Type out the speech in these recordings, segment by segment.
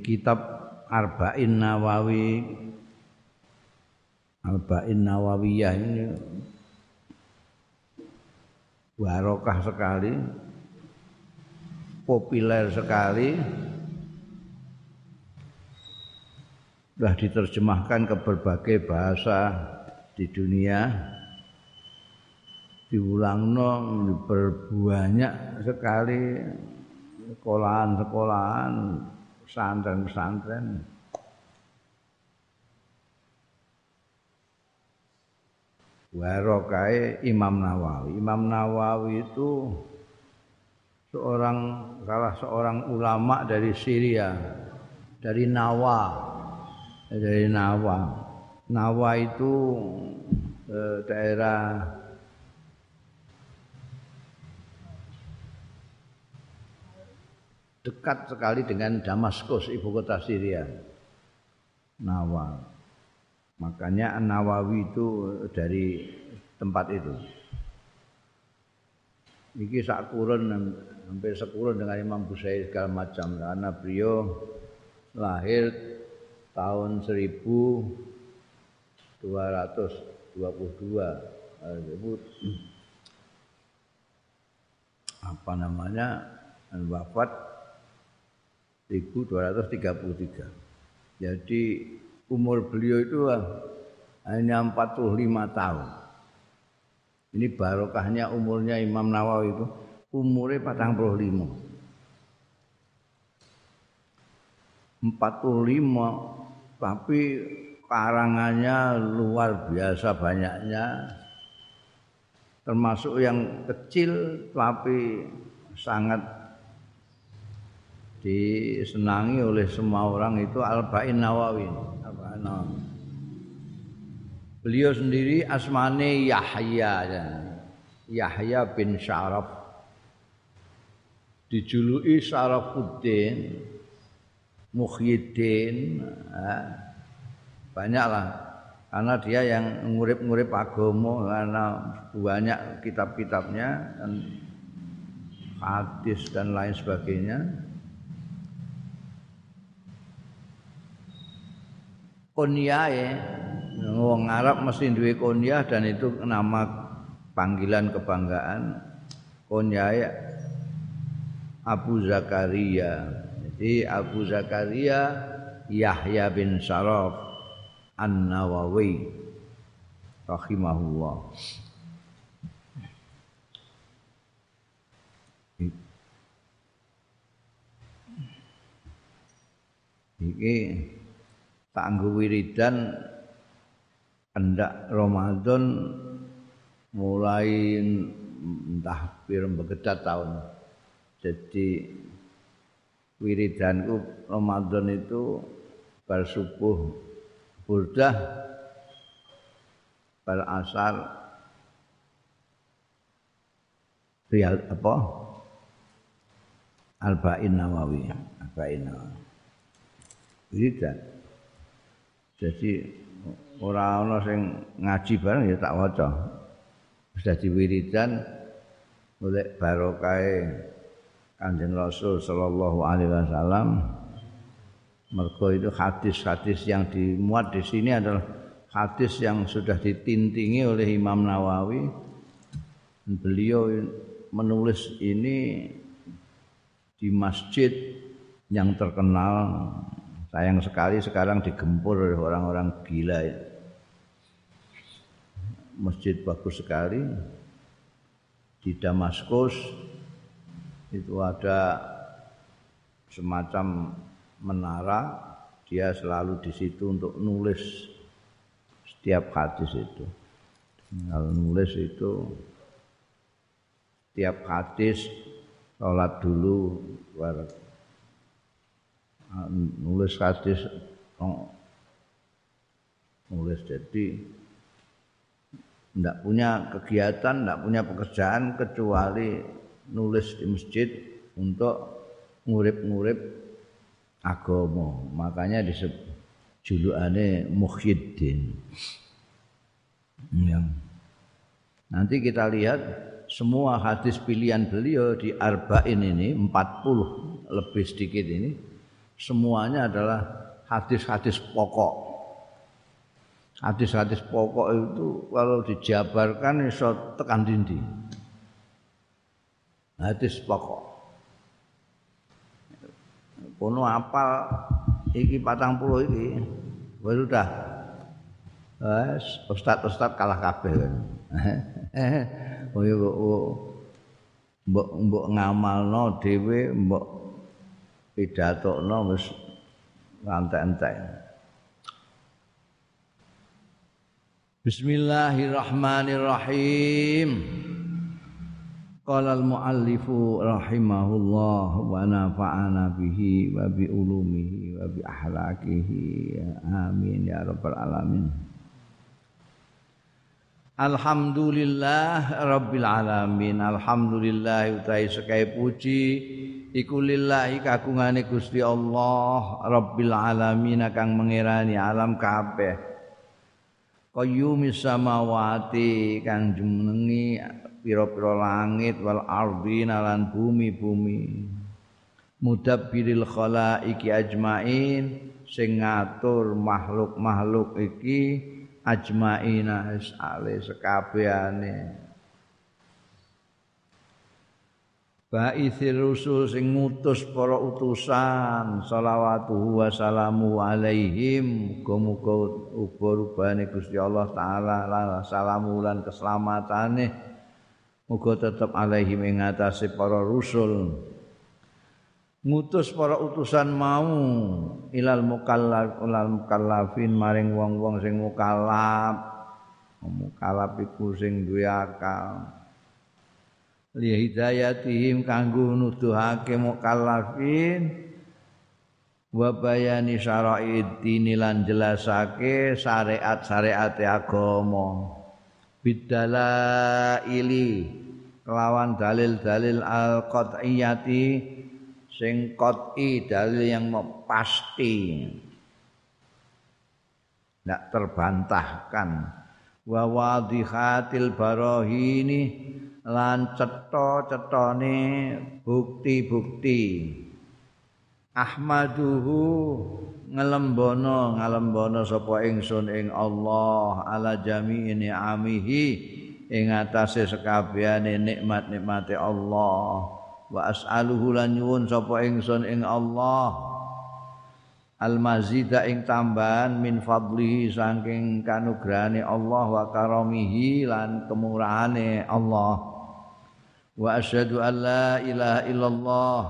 Kitab Arba'in Nawawi. Arba'in Nawawiyah ini barokah sekali populer sekali. Sudah diterjemahkan ke berbagai bahasa di dunia. Diulang no berbanyak sekali sekolahan-sekolahan pesantren-pesantren. Warokai Imam Nawawi. Imam Nawawi itu seorang salah seorang ulama dari Syria dari Nawa. Dari Nawa. Nawa itu eh, daerah dekat sekali dengan Damaskus ibu kota Syria. Nawa. Makanya Nawawi itu dari tempat itu. Iki sak kurun hampir sekurun dengan Imam Busairi segala macam karena beliau lahir tahun 1222 apa namanya wafat 1233. Jadi umur beliau itu hanya 45 tahun. Ini barokahnya umurnya Imam Nawawi itu umurnya 45. 45 tapi karangannya luar biasa banyaknya termasuk yang kecil tapi sangat disenangi oleh semua orang itu Al-Ba'in Nawawi. Beliau sendiri asmane Yahya Yahya bin Syaraf. Dijuluki Syarafuddin Muhyiddin banyaklah. Karena dia yang ngurip-ngurip agama karena banyak kitab-kitabnya dan hadis dan lain sebagainya kunyahe wong Arab mesti duwe kunyah dan itu nama panggilan kebanggaan. Kunyahe Abu Zakaria. Jadi Abu Zakaria Yahya bin Saraf An-Nawawi rahimahullah. Iki kanggo wiridan hendak Ramadan mulai entah pir begedat tahun. Jadi wiridanku Ramadan itu bar subuh burdah bar asar rial apa? Arba'in Nawawi Arba'in Nawawi. Wiridan Jadi ora ana sing ngaji bareng ya tak waca. Wis dadi wiridan golek barokah Kanjeng Rasul sallallahu alaihi wasallam. Mergo itu hadis-hadis yang dimuat di sini adalah hadis yang sudah ditintingi oleh Imam Nawawi. Beliau menulis ini di masjid yang terkenal Sayang sekali sekarang digempur oleh orang-orang gila. Masjid bagus sekali. Di Damaskus itu ada semacam menara. Dia selalu di situ untuk nulis setiap hadis itu. Kalau nulis itu setiap hadis sholat dulu nulis hadis nulis jadi tidak punya kegiatan, tidak punya pekerjaan kecuali nulis di masjid untuk ngurip-ngurip agama. Makanya disebut julukane Muhyiddin. Ya. Nanti kita lihat semua hadis pilihan beliau di Arba'in ini 40 lebih sedikit ini semuanya adalah hadis-hadis pokok. Hadis-hadis pokok itu kalau dijabarkan iso tekan dindi. Hadis pokok. Kono apal iki patang puluh iki. Wis udah. Wes ustaz-ustaz kalah kabeh kan. oh iya mbok mbok ngamalno dhewe mbok pidatokno wis ngantek-entek. Bismillahirrahmanirrahim. Qala al-muallifu rahimahullah wa nafa'ana bihi wa bi ulumihi wa bi ahlakihi. Amin ya rabbal alamin. Alhamdulillah rabbil alamin. Alhamdulillah utai sekai puji iku lillahi kagungane Gusti Allah rabbil alamin kang mengerani alam kabeh. Qayyumis samawati kang jumenengi pira-pira langit wal ardi lan bumi-bumi. Mudabbiril khalaiqi ajmain sing ngatur makhluk-makhluk iki ajmaina sekabehane Ba'ithir rusul sing ngutus para utusan salawatuhu wa salamu alaihim. Muga-muga uga-rubane Gusti Allah taala salamu lan keselamatane muga tetep alaihim ing atase para rusul. Ngutus para utusan mau ilal mukallaf ilal mukallafin maring wong-wong sing mukallaf mukallaf iku sing duwe akal li hidayatihim kanggo nuduhake mukallafin wa bayani syara'id lan jelasake syariat-syariat agama. Bidalaili kelawan dalil-dalil al-qat'iyati sing qat'i dalil yang pasti. Tidak terbantahkan. Wa wadihatil barahini lan cetha-cethane bukti-bukti. Ahmaduhu ngelembono ngalembono sapa ingsun ing Allah ala jami'i ni'amihi ing atase sekabehane nikmat-nikmate Allah. Wa as'aluhu lan nyuwun sapa ingsun ing Allah. Al mazida ing tambahan min fadlihi saking kanugrahane Allah wa karamihi lan kemurahane Allah wa asyhadu an la ilaha illallah.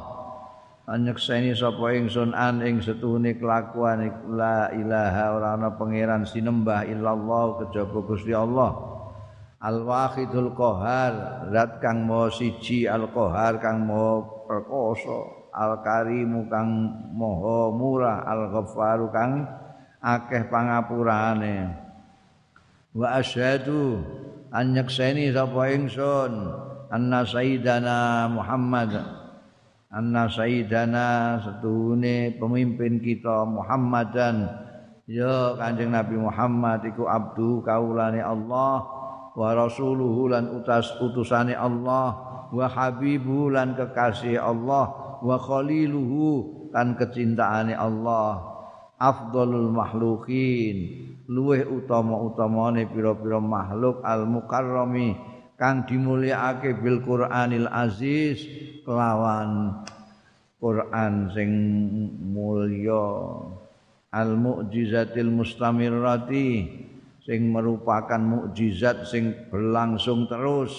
Anyekseni sapa ingsun an ing setune kelakuan la ilaha ora ana pangeran sinembah illallah kejaba Gusti Allah. Al wahidul qahar zat kang maha siji al qahar kang maha perkasa al karimu kang moho murah al ghafaru kang akeh pangapurane. Wa asyhadu an nyakseni sapa ingsun anna sayyidana Muhammad. Anna sayyidana setune pemimpin kita Muhammadan. Ya kanjeng Nabi Muhammad iku abdu kaulane Allah wa rasuluhu lan utas utusane Allah wa habibu lan kekasih Allah wa khaliluhu kan kecintaane Allah. Afdalul makhlukin luweh utama-utamane pira-pira makhluk al mukarrami kang dimulyakake bil Qur'anil aziz kelawan Quran sing mulya. Al mu'jizatil mustamirrati sing merupakan mukjizat sing berlangsung terus.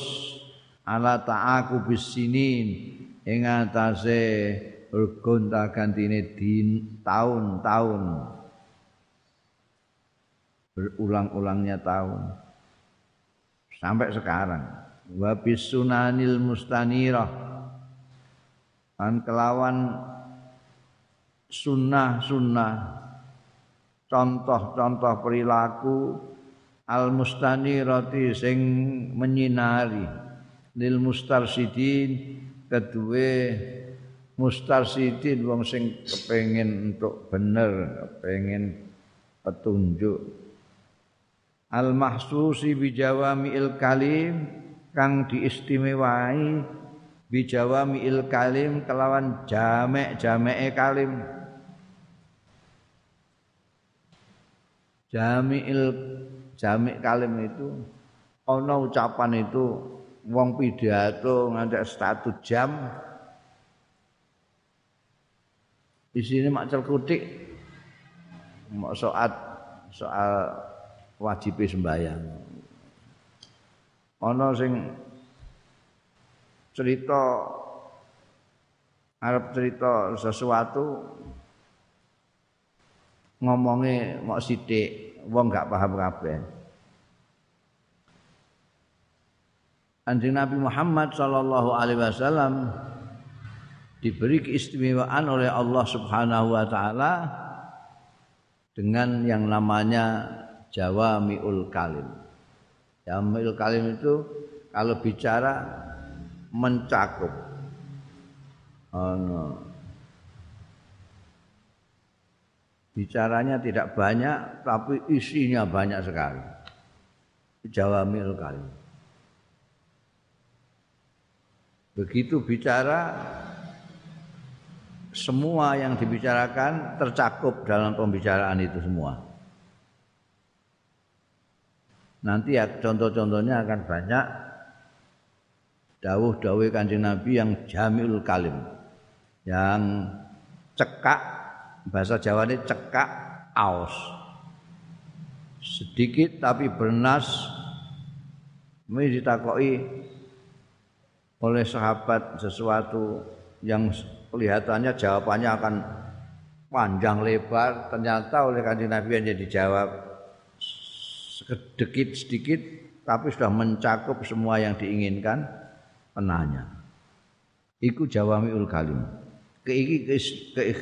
Ala ta'aku bisinin. Ing atase gonta-gantine din tahun-tahun. Berulang-ulangnya tahun sampai sekarang. Wa bisunanil mustanirah. An kelawan sunnah-sunnah. Contoh-contoh perilaku al mustanirati sing menyinari. Lil mustarsidin kedua mustarsidin wong sing kepengin untuk bener kepengin petunjuk al mahsusi bijawamiil kalim kang diistimewai bijawamiil kalim kelawan jamek jamek kalim. Jamiil jamik kalim itu ono ucapan itu wong pidato ngantek satu jam. Di sini mak kutik mak soal soal wajib sembahyang. Ana sing cerita arep cerita sesuatu ngomongnya mau sidik wong gak paham kabeh. Anjing Nabi Muhammad sallallahu alaihi wasallam diberi keistimewaan oleh Allah Subhanahu wa taala dengan yang namanya Jawamiul Kalim. Jawamiul Kalim itu kalau bicara mencakup. Oh, no. Bicaranya tidak banyak tapi isinya banyak sekali. Jawamiul Kalim. Begitu bicara semua yang dibicarakan tercakup dalam pembicaraan itu semua. Nanti ya contoh-contohnya akan banyak dawuh-dawuh kanjeng Nabi yang jamil kalim. Yang cekak bahasa Jawa ini cekak aus. Sedikit tapi bernas ini ditakoi oleh sahabat sesuatu yang kelihatannya jawabannya akan panjang lebar ternyata oleh kanjeng Nabi hanya dijawab sedikit sedikit tapi sudah mencakup semua yang diinginkan penanya. Iku jawamiul kalim. Keiki ke,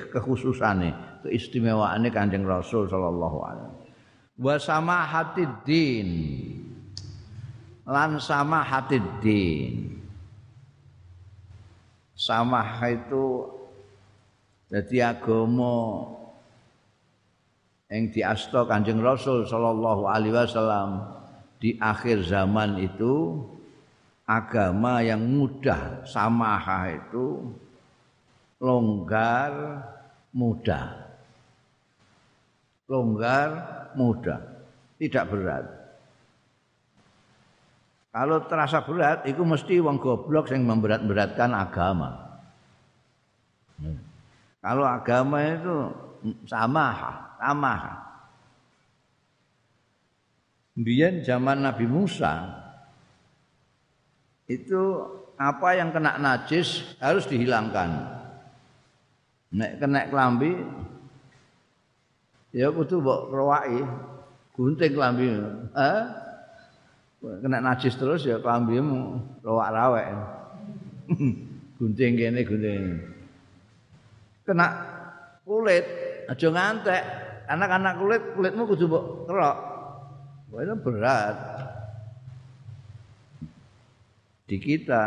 kekhususane keistimewaane kanjeng Rasul sallallahu alaihi wa sama din lan sama din samah itu jadi agama yang diasto Kanjeng Rasul sallallahu alaihi wasallam di akhir zaman itu agama yang mudah samah itu longgar mudah longgar mudah tidak berat Kalau terasa berat, itu mesti wong goblok yang memberat-beratkan agama. Hmm. Kalau agama itu sama, sama. Biar zaman Nabi Musa itu apa yang kena najis harus dihilangkan. Nek kena kelambi ya kudu mbok rowaki gunting kelambi. Eh? kena najis terus ya klambimu rawak-rawek. gunting kene gunting. Kena kulit aja ngantek. Anak-anak kulit kulitmu kudu mbok kerok. Wah berat. Di kita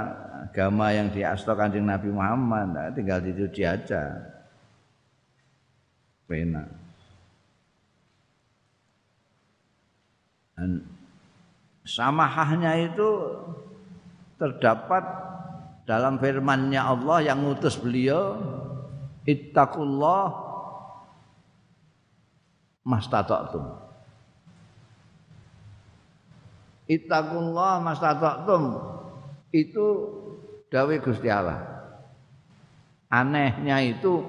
agama yang diasto Kanjeng Nabi Muhammad nah, tinggal dicuci aja. Pena. Dan samahahnya itu terdapat dalam firman-Nya Allah yang ngutus beliau ittaqullah mastata'tum ittaqullah mastata'tum itu dawe Gusti Allah. Anehnya itu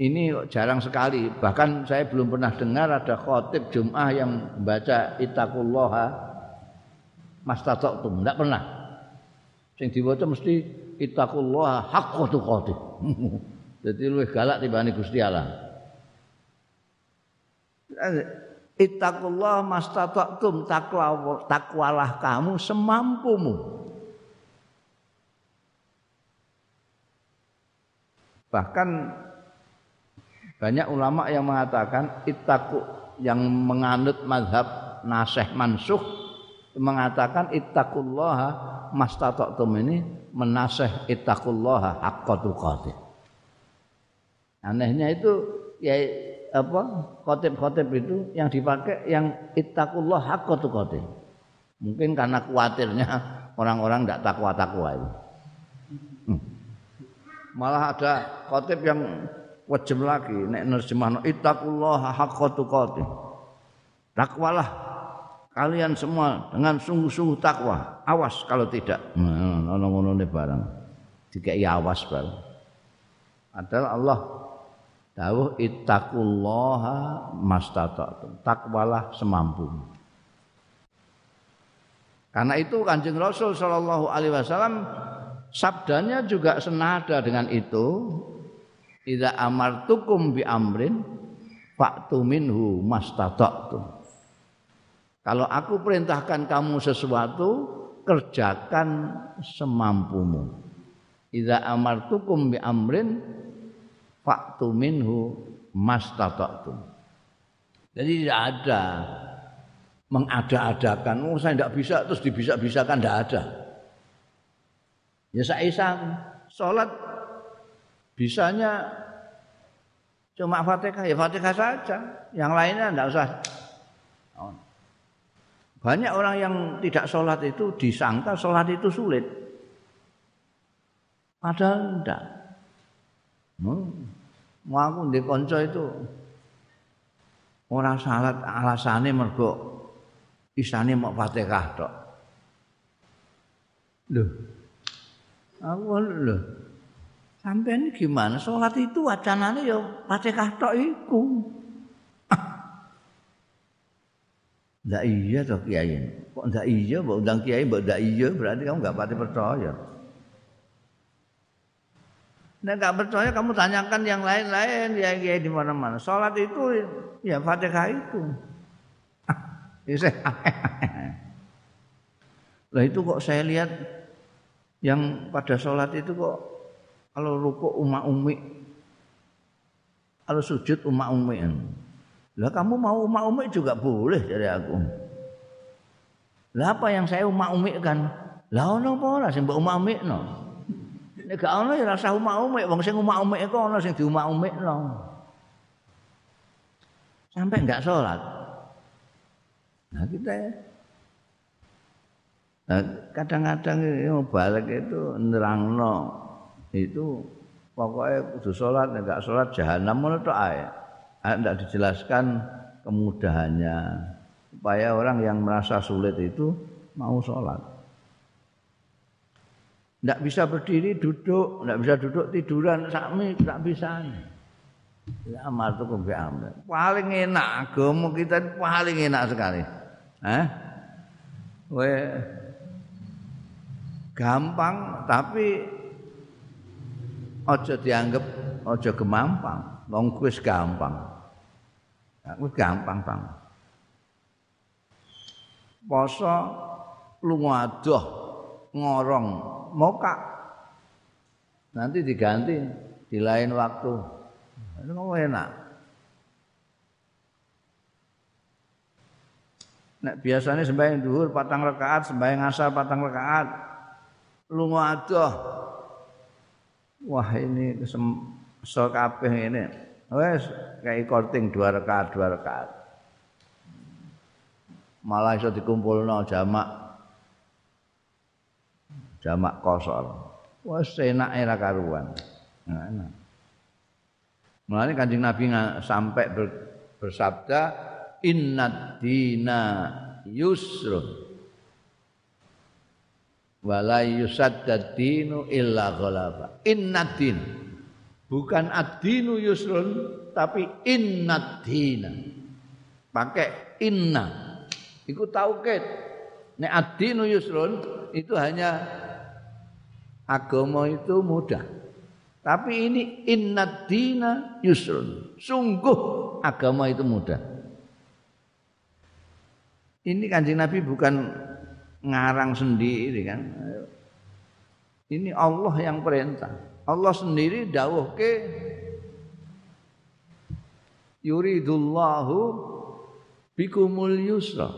ini jarang sekali. Bahkan saya belum pernah dengar ada khotib Jum'ah yang membaca ittaqullah mastata'tum ndak pernah. Sing diwaca mesti ittaqullaha haqqa tuqatih. Dadi luwih galak tibane Gusti Allah ittaqullaha mastata'tum takwa takwalah kamu semampumu bahkan banyak ulama yang mengatakan ittaqu yang menganut mazhab nasih mansuh mengatakan ittaqullaha mastata'tum ini menasih ittaqullaha haqqa tuqatih. Anehnya itu ya apa khotib-khotib itu yang dipakai yang ittaqullah haqqa tuqatih. Mungkin karena khawatirnya orang-orang tidak takwa-takwa itu. Hmm. Malah ada khotib yang wajem lagi nek nerjemahno ittaqullaha haqqa tuqatih. takwalah kalian semua dengan sungguh-sungguh takwa. Awas kalau tidak. Nah, ngono barang. Dikai awas barang. Adalah Allah dawuh ittaqullaha mastata'tum. Takwalah semampu. Karena itu Kanjeng Rasul sallallahu alaihi wasallam sabdanya juga senada dengan itu. Idza amartukum bi amrin fa'tu minhu mastata'tum. Kalau aku perintahkan kamu sesuatu, kerjakan semampumu. Idza amartukum bi amrin fa'tu minhu mastata'tum. Jadi tidak ada mengada-adakan, oh saya tidak bisa terus dibisa-bisakan tidak ada. Ya saya sholat bisanya cuma fatihah ya fatihah saja, yang lainnya tidak usah. Banyak orang yang tidak sholat itu disangka sholat itu sulit. Padahal tidak. Hmm. Mau aku di konco itu orang salat alasannya mergo isane mau Fatihah tok. Loh. Aku lho. Sampeyan gimana? Salat itu wacanane ya Fatihah tok iku. Ndak iya toh kiai. Kok ndak iya mbok undang kiai mbok ndak iya berarti kamu enggak pati percaya. Nek nggak percaya kamu tanyakan yang lain-lain ya ya di mana-mana. Salat itu ya Fatihah itu. Bisa. Lah itu kok saya lihat yang pada sholat itu kok kalau ruku umat umi kalau sujud umat umi lah kamu mau umat umi juga boleh dari aku lah apa yang saya umat umi kan lah ono apa ora sing mbok umat umi no Nek gak ono ya rasa umak-umik, wong sing umak-umik iku ono sing diumak-umikno. Sampai enggak sholat. Nah kita Nah, kadang-kadang yang balik itu nerangno itu pokoknya kudu sholat, enggak sholat jahanam ngono tok ae. Tidak dijelaskan kemudahannya supaya orang yang merasa sulit itu mau sholat. Tidak bisa berdiri duduk, tidak bisa duduk tiduran, sami tidak bisa. Ya amal itu. Paling enak agama kita paling enak sekali. Eh? We gampang tapi ojo dianggap ojo gemampang. Wong gampang. Wis gampang, Bang. Poso lunga adoh ngorong moka nanti diganti di lain waktu itu mau enak biasanya sembahyang duhur patang rakaat, sembahyang asar patang rakaat. Lunga adoh. Wah ini kesem so kabeh ini. Wes kayak korting dua rakaat, dua rakaat. Malah iso dikumpulno jamak jamak kosor. Wes enake ra karuan. Nah, enak. Mulane Kanjeng Nabi sampai ber, bersabda innad dina yusrun wala yusaddad dinu illa ghalaba. Innad din bukan ad-dinu yusrun tapi innad dina. Pakai inna. Iku tauhid. Nek ad-dinu yusrun itu hanya agama itu mudah. Tapi ini innad dina yusrun. Sungguh agama itu mudah. Ini kanjeng Nabi bukan ngarang sendiri kan. Ini Allah yang perintah. Allah sendiri dawuh ke yuridullahu bikumul yusra.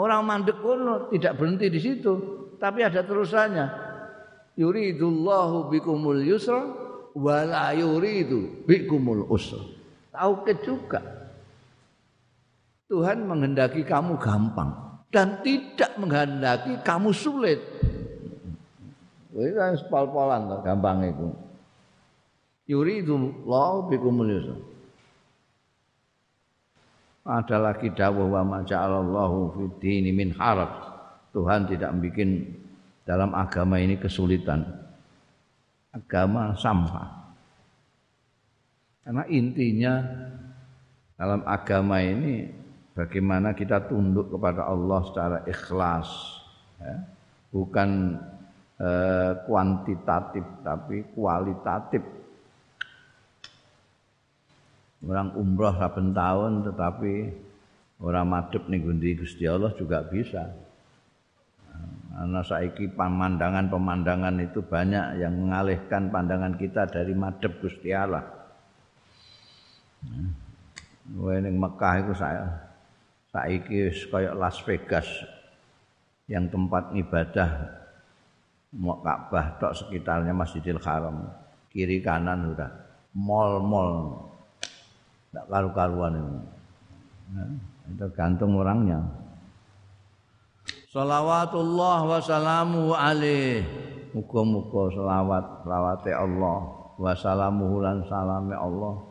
Orang mandek kono tidak berhenti di situ, tapi ada terusannya yuridullahu bikumul yusra wa la yuridu bikumul usra. Tauhid juga. Tuhan menghendaki kamu gampang dan tidak menghendaki kamu sulit. Wis kan pol-polan to gampang iku. Yuridullahu bikumul yusra. ada lagi dawuh wa ma ja'alallahu fid dini min haraj. Tuhan tidak bikin dalam agama ini kesulitan. Agama sampah. Karena intinya dalam agama ini bagaimana kita tunduk kepada Allah secara ikhlas. Ya. Bukan eh, kuantitatif tapi kualitatif orang umroh saben tahun tetapi orang madep nih gundi Gusti Allah juga bisa. Karena saiki pemandangan-pemandangan itu banyak yang mengalihkan pandangan kita dari madep Gusti Allah. Ning Mekah itu saya saiki kayak Las Vegas yang tempat ibadah mau Ka'bah tok sekitarnya Masjidil Haram kiri kanan udah mall-mall tidak karu-karuan itu. Ya, itu gantung orangnya. Salawatullah wa salamu alaih. Muga-muga selawat selawate Allah wa salamuhu lan salame Allah.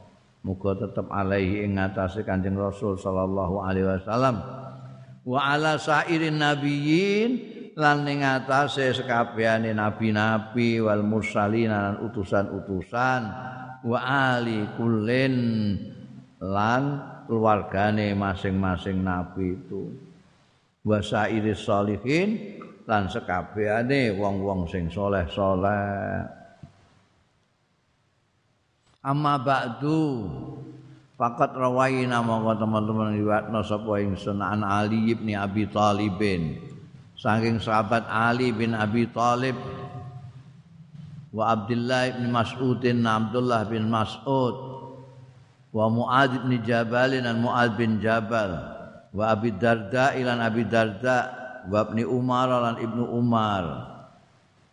Muga tetap alaihi ing ngatasé Kanjeng Rasul sallallahu alaihi wasallam. Wa ala sairin nabiyyin lan ing ngatasé sekabehane nabi-nabi wal mursalin lan utusan-utusan wa ali kullin lan keluargane masing-masing nabi itu wasairis sholihin lan sekabehane wong-wong sing soleh-soleh. Amma ba'du Fakat rawaina monggo teman-teman riwayatna sapa ingsun an Ali bin Abi Thalibin saking sahabat Ali bin Abi Thalib wa Abdullah bin Mas'udin Abdullah bin Mas'ud wa Muad bin Jabal dan Muad bin Jabal wa Abi Darda ilan Abi Darda wa Ibni Umar lan Ibnu Umar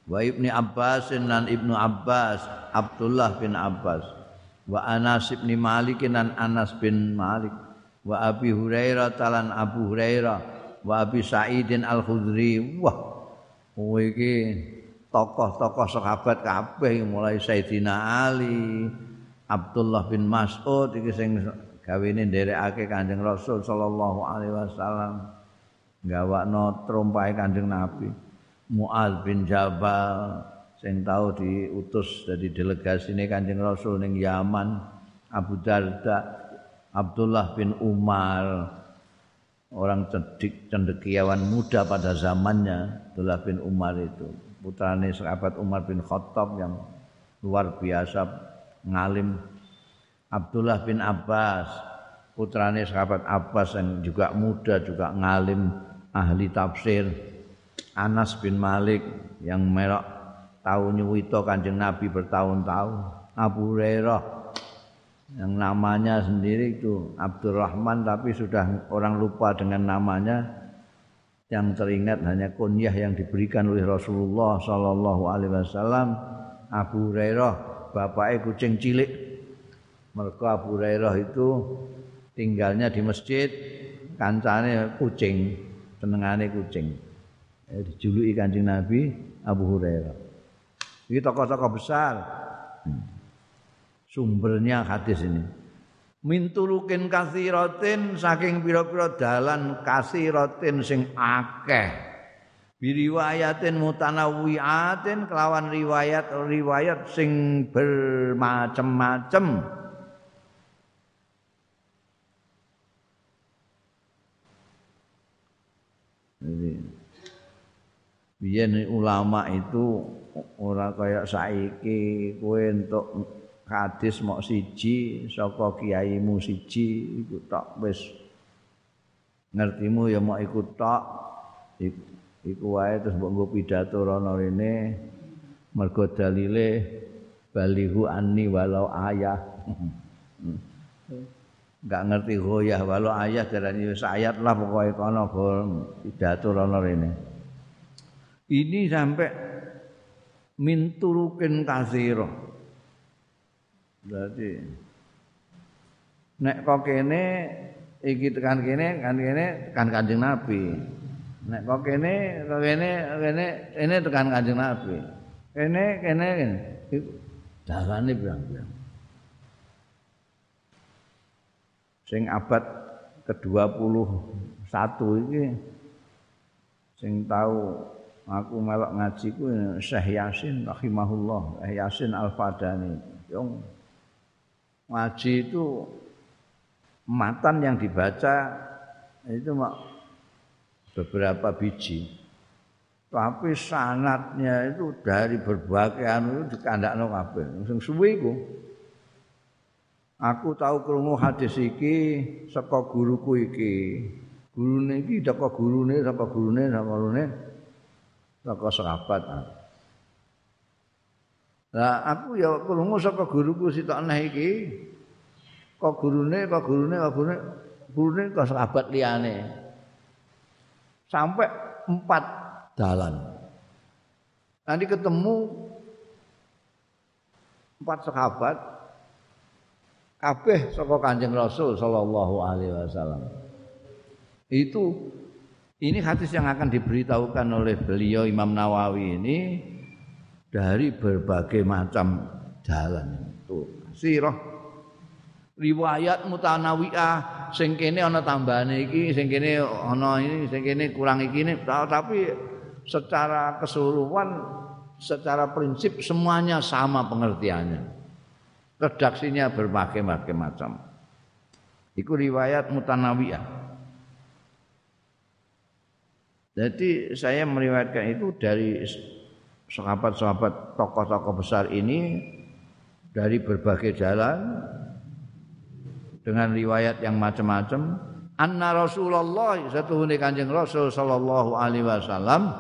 wa Ibni Abbas lan Ibnu Abbas Abdullah bin Abbas wa Anas bin Malik dan Anas bin Malik wa Abi Hurairah talan Abu Hurairah wa Abi Sa'idin Al-Khudri. Wah iki tokoh-tokoh sahabat kabeh mulai Sayyidina Ali Abdullah bin Mas'ud iki sing gawene nderekake Kanjeng Rasul sallallahu alaihi wasallam. Gawakno trompahe Kanjeng Nabi. Muaz bin Jabal sing tau diutus dadi delegasine Kanjeng Rasul ning Yaman. Abu Darda Abdullah bin Umar. Orang cerdik cendekiawan muda pada zamannya Abdullah bin Umar itu. Putrane sahabat Umar bin Khattab yang luar biasa ngalim Abdullah bin Abbas putrane sahabat Abbas yang juga muda juga ngalim ahli tafsir. Anas bin Malik yang merok tahu nyuwito kanjeng Nabi bertahun-tahun. Abu Hurairah yang namanya sendiri itu Abdurrahman tapi sudah orang lupa dengan namanya. Yang teringat hanya kunyah yang diberikan oleh Rasulullah Sallallahu Alaihi Wasallam. Abu Hurairah bapaknya kucing cilik. Mereka Abu Hurairah itu tinggalnya di masjid, kancane kucing, senengane kucing. Eh, dijuluki Kanjeng Nabi Abu Hurairah. Ini tokoh-tokoh besar. Sumbernya hadis ini. Minturukin kasiratin saking pira-pira dalan kasiratin sing akeh biriwayatin mutanawwiatin kelawan riwayat-riwayat sing bermacam-macam Jadi biyen ulama itu ora kaya saiki kowe entuk hadis mok siji saka kiaimu siji iku tok wis ngertimu ya mok iku tok. Iku wae terus mbok nggo pidato rono rene. Mergo dalile balihu anni walau ayah enggak ngerti goyah walau ayah darani wis ayat lah pokoke kono pidato rono rene ini sampai minturukin kasiro berarti nek kok kene iki tekan kene kan kene kan kanjeng nabi Nek kok kene, kok kene, kene, ini tekan kanjeng Nabi. Kene, kene, kene. Dalane bilang-bilang. Sing abad ke-21 iki sing tahu aku melok ngaji ku Syekh Yasin rahimahullah, Syekh Yasin Al-Fadani. Yang ngaji itu matan yang dibaca itu beberapa biji. Tapi sanatnya itu dari berbagai anu dikandakno kabeh. Sing suwe iku. Aku tahu krungu hadis iki saka guruku iki. Gurune iki saka gurune saka gurune saka gurune saka sahabat. Lah aku ya krungu saka guruku sitok neh iki. Kok gurune, kok gurune, kok gurune, gurune kok sahabat liyane. Sampai empat dalan. Nanti ketemu empat sahabat kabeh saka Kanjeng Rasul sallallahu alaihi wasallam. Itu ini hadis yang akan diberitahukan oleh beliau Imam Nawawi ini dari berbagai macam jalan itu. Sirah riwayat mutanawiah sing kene ana tambahane iki, sing kene ana ini, sing kene kurang iki ini, tapi secara keseluruhan secara prinsip semuanya sama pengertiannya. Redaksinya berbagai-bagai macam. Itu riwayat mutanawiyah. Jadi saya meriwayatkan itu dari sahabat-sahabat tokoh-tokoh besar ini dari berbagai jalan dengan riwayat yang macam-macam anna Rasulullah satu Kanjeng Rasul sallallahu alaihi wasallam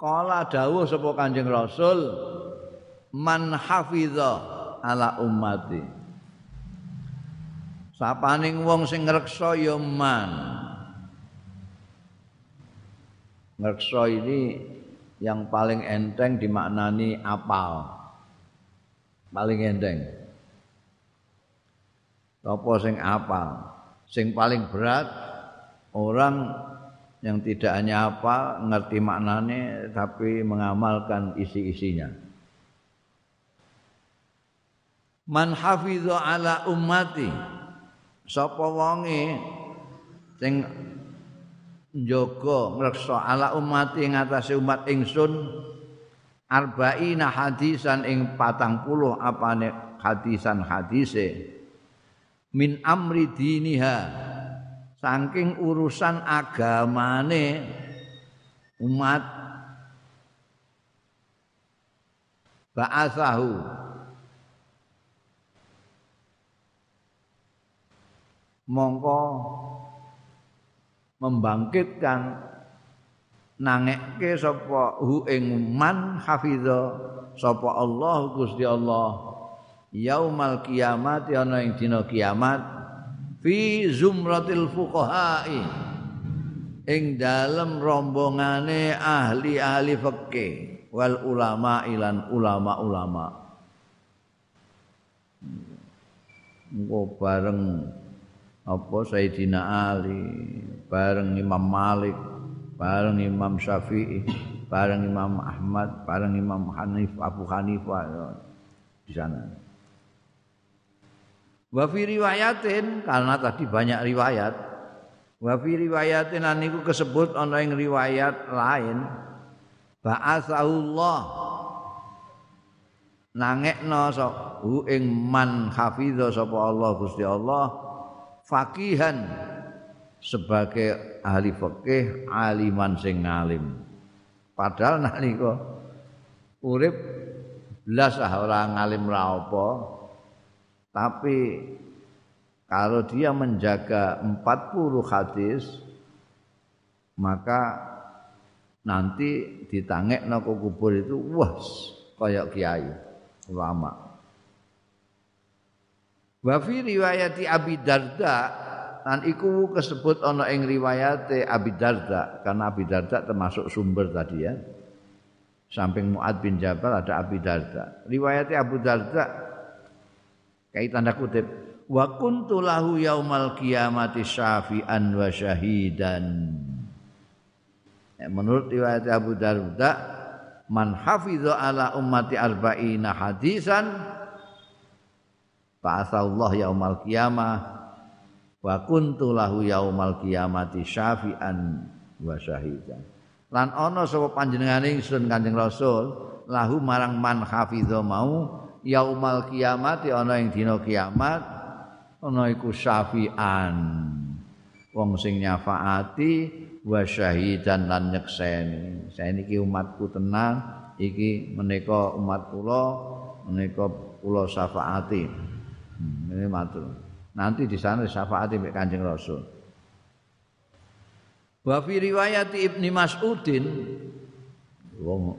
Kala dawuh sapa Kanjeng Rasul man hafiza ala ummati. Sapaning wong sing ngreksa ya man. Ngreksa ini yang paling enteng dimaknani apal. Paling enteng. Apa sing apal? Sing paling berat orang yang tidak hanya apa ngerti maknanya tapi mengamalkan isi-isinya. Man hafidha ala ummati. Sapa wonge sing njaga ngreksa ala ummati ing atase umat ingsun arba'ina hadisan ing patang puluh apane hadisan hadise. Min amri diniha saking urusan agamane umat. Ba'athahu mongko membangkitkan nangekke sapa hu ing man hafiza sapa Allah Gusti Allah yaumal kiamat ana ing dina kiamat fi zumratil fuqaha'i ing dalem rombongane ahli-ahli fikih wal ulama ilan ulama-ulama. Engko bareng apa Sayyidina Ali bareng Imam Malik bareng Imam Syafi'i bareng Imam Ahmad bareng Imam Hanif Abu Hanifah ya, di sana Wa fi riwayatin karena tadi banyak riwayat. Wa fi riwayatin niku kesebut ana ing riwayat lain. Ba'athahullah nangekno hu ing man hafidha sapa Allah Gusti Allah fakihan sebagai ahli fikih aliman sing ngalim. Padahal nalika urip blas ora ngalim ra apa, tapi kalau dia menjaga 40 hadis maka nanti ditangek no kubur itu wah kayak kiai ulama. Wa fi riwayati Abi Darda dan iku kesebut ana ing riwayate Abi Darda karena Abi Darda termasuk sumber tadi ya. Samping Muad bin Jabal ada Abi Darda. Riwayati Abu Darda Kayak tanda kutip wa kuntu lahu yaumal qiyamati syafi'an wa syahidan ya, menurut riwayat Abu Darda man hafidha ala ummati arba'ina hadisan Allah yaumal qiyamah wa kuntu lahu yaumal qiyamati syafi'an wa syahidan. Lan ana sapa panjenengane ingsun Kanjeng Rasul lahu marang man hafidho mau yaumal qiyamati ana ing dina kiamat ana iku syafi'an. Wong sing nyafaati wa syahidan lan nyekseni. Saya niki umatku tenang iki menika umat kula menika kula syafaati ini matur nanti di sana syafaati mbek Kanjeng Rasul. Wa fi riwayat Ibni Mas'udin wong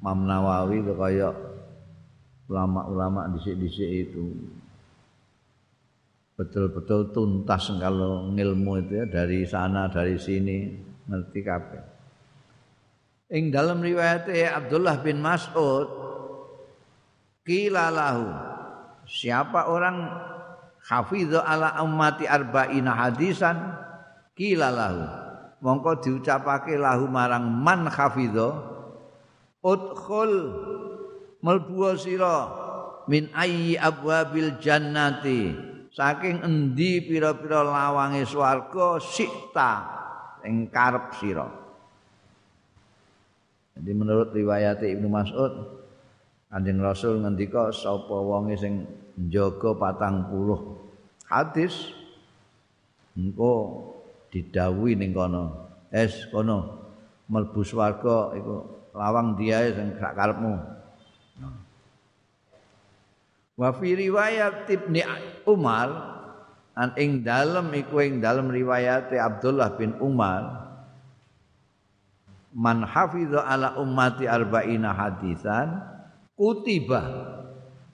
Imam Nawawi kaya ulama-ulama dhisik-dhisik itu betul-betul tuntas kalau ngilmu itu ya dari sana dari sini ngerti kabeh. Ing dalam riwayat Abdullah bin Mas'ud kila lahu. Siapa orang hafidhu ala ummati arba'ina hadisan? Kila lahu. Mongko diucapake lahu marang man hafidhu udkhul melbu sira min ayyi abwabil jannati. Saking endi pira-pira lawange swarga sikta ing karep sira. Jadi menurut riwayat Ibnu Mas'ud Kanjeng Rasul ngendika sapa wonge sing njaga 40 hadis engko didhawuhi ning kono. Es kono mlebu swarga iku lawang diae sing sak karepmu. Wa fi riwayat Ibnu Umar an ing dalem iku ing dalem riwayat Abdullah bin Umar man hafidha ala ummati arba'ina hadisan kutiba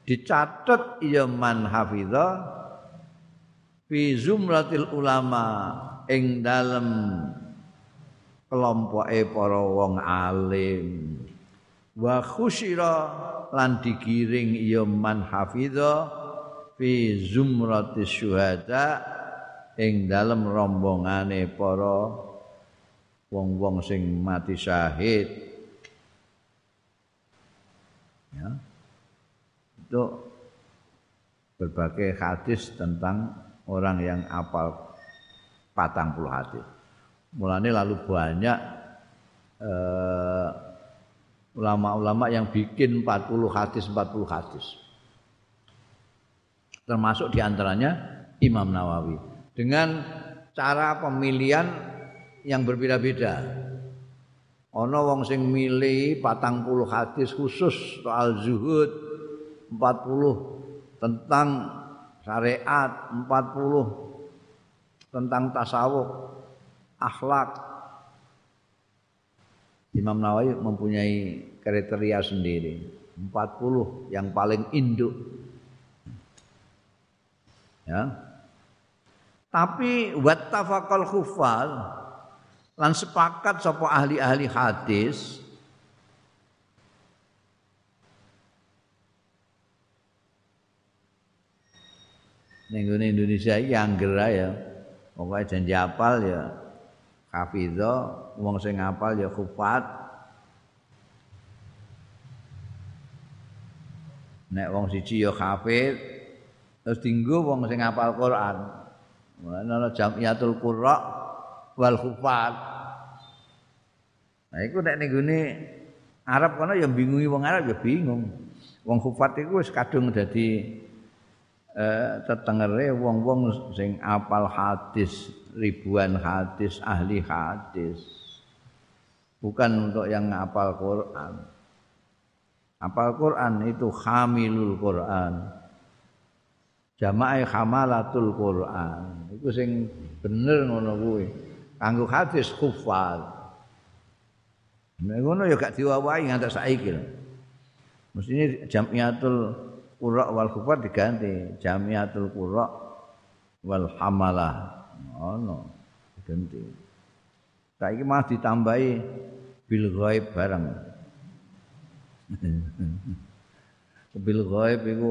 dicatat ya man hafidha fi zumratil ulama ing dalem kelompoke para wong alim. Wa khusyira lan digiring ya man hafidha fi zumratis syuhada ing dalem rombongane para wong-wong sing mati syahid ya. itu berbagai hadis tentang orang yang apal patang puluh hadis mulanya lalu banyak eh, ulama-ulama yang bikin 40 hadis 40 hadis. Termasuk di antaranya Imam Nawawi. Dengan cara pemilihan yang berbeda-beda ana wong sing milih patang puluh hadis khusus soal zuhud 40 tentang syariat 40 tentang tasawuf akhlak. Imam Nawawi mempunyai kriteria sendiri 40 yang paling induk. Ya. Tapi wattafaqal khufal lan sepakat sapa ahli-ahli hadis ning Indonesia iki angger ya. Pokoke janji apal ya hafizah wong sing ya kufat nek wong siji ya hafid terus dinggo wong sing ngapal Quran. Ana jamiatul qurra wal khufat. Nah iku nek ning gone Arab kono ya bingungi wong Arab ya bingung. Wong khufat iku wis kadung dadi eh tetengere wong-wong sing apal hadis, ribuan hadis, ahli hadis. Bukan untuk yang ngapal Quran. Apal Quran itu hamilul Quran. Jamaah hamalatul Quran. Iku sing bener ngono kuwi. Kanggo hadis khufal. Nek ngono ya gak diwawahi nganti saiki lho. Mestine jamiatul qura wal khufal diganti jamiatul qura wal hamalah. Ngono diganti. Saiki malah ditambahi bil ghaib bareng. bil ghaib iku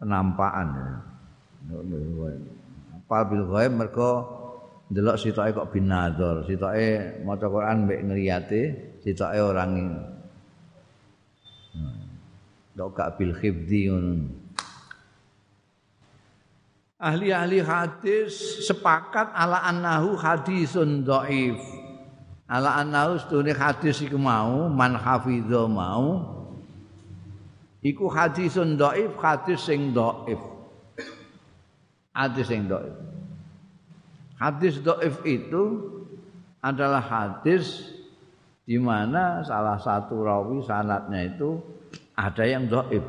penampakan. Apa bil ghaib mergo delok sitoke kok binadzar sitoke maca Quran mbek ngliyate sitoke orang dok gak bil ngono ahli-ahli hadis sepakat ala annahu hadisun dhaif. Ala annahu sedune hadis iku mau man hafidho mau iku hadisun dhaif hadis sing dhaif. Hadis sing dhaif. Hadis dhaif itu adalah hadis di mana salah satu rawi sanatnya itu ada yang dhaif.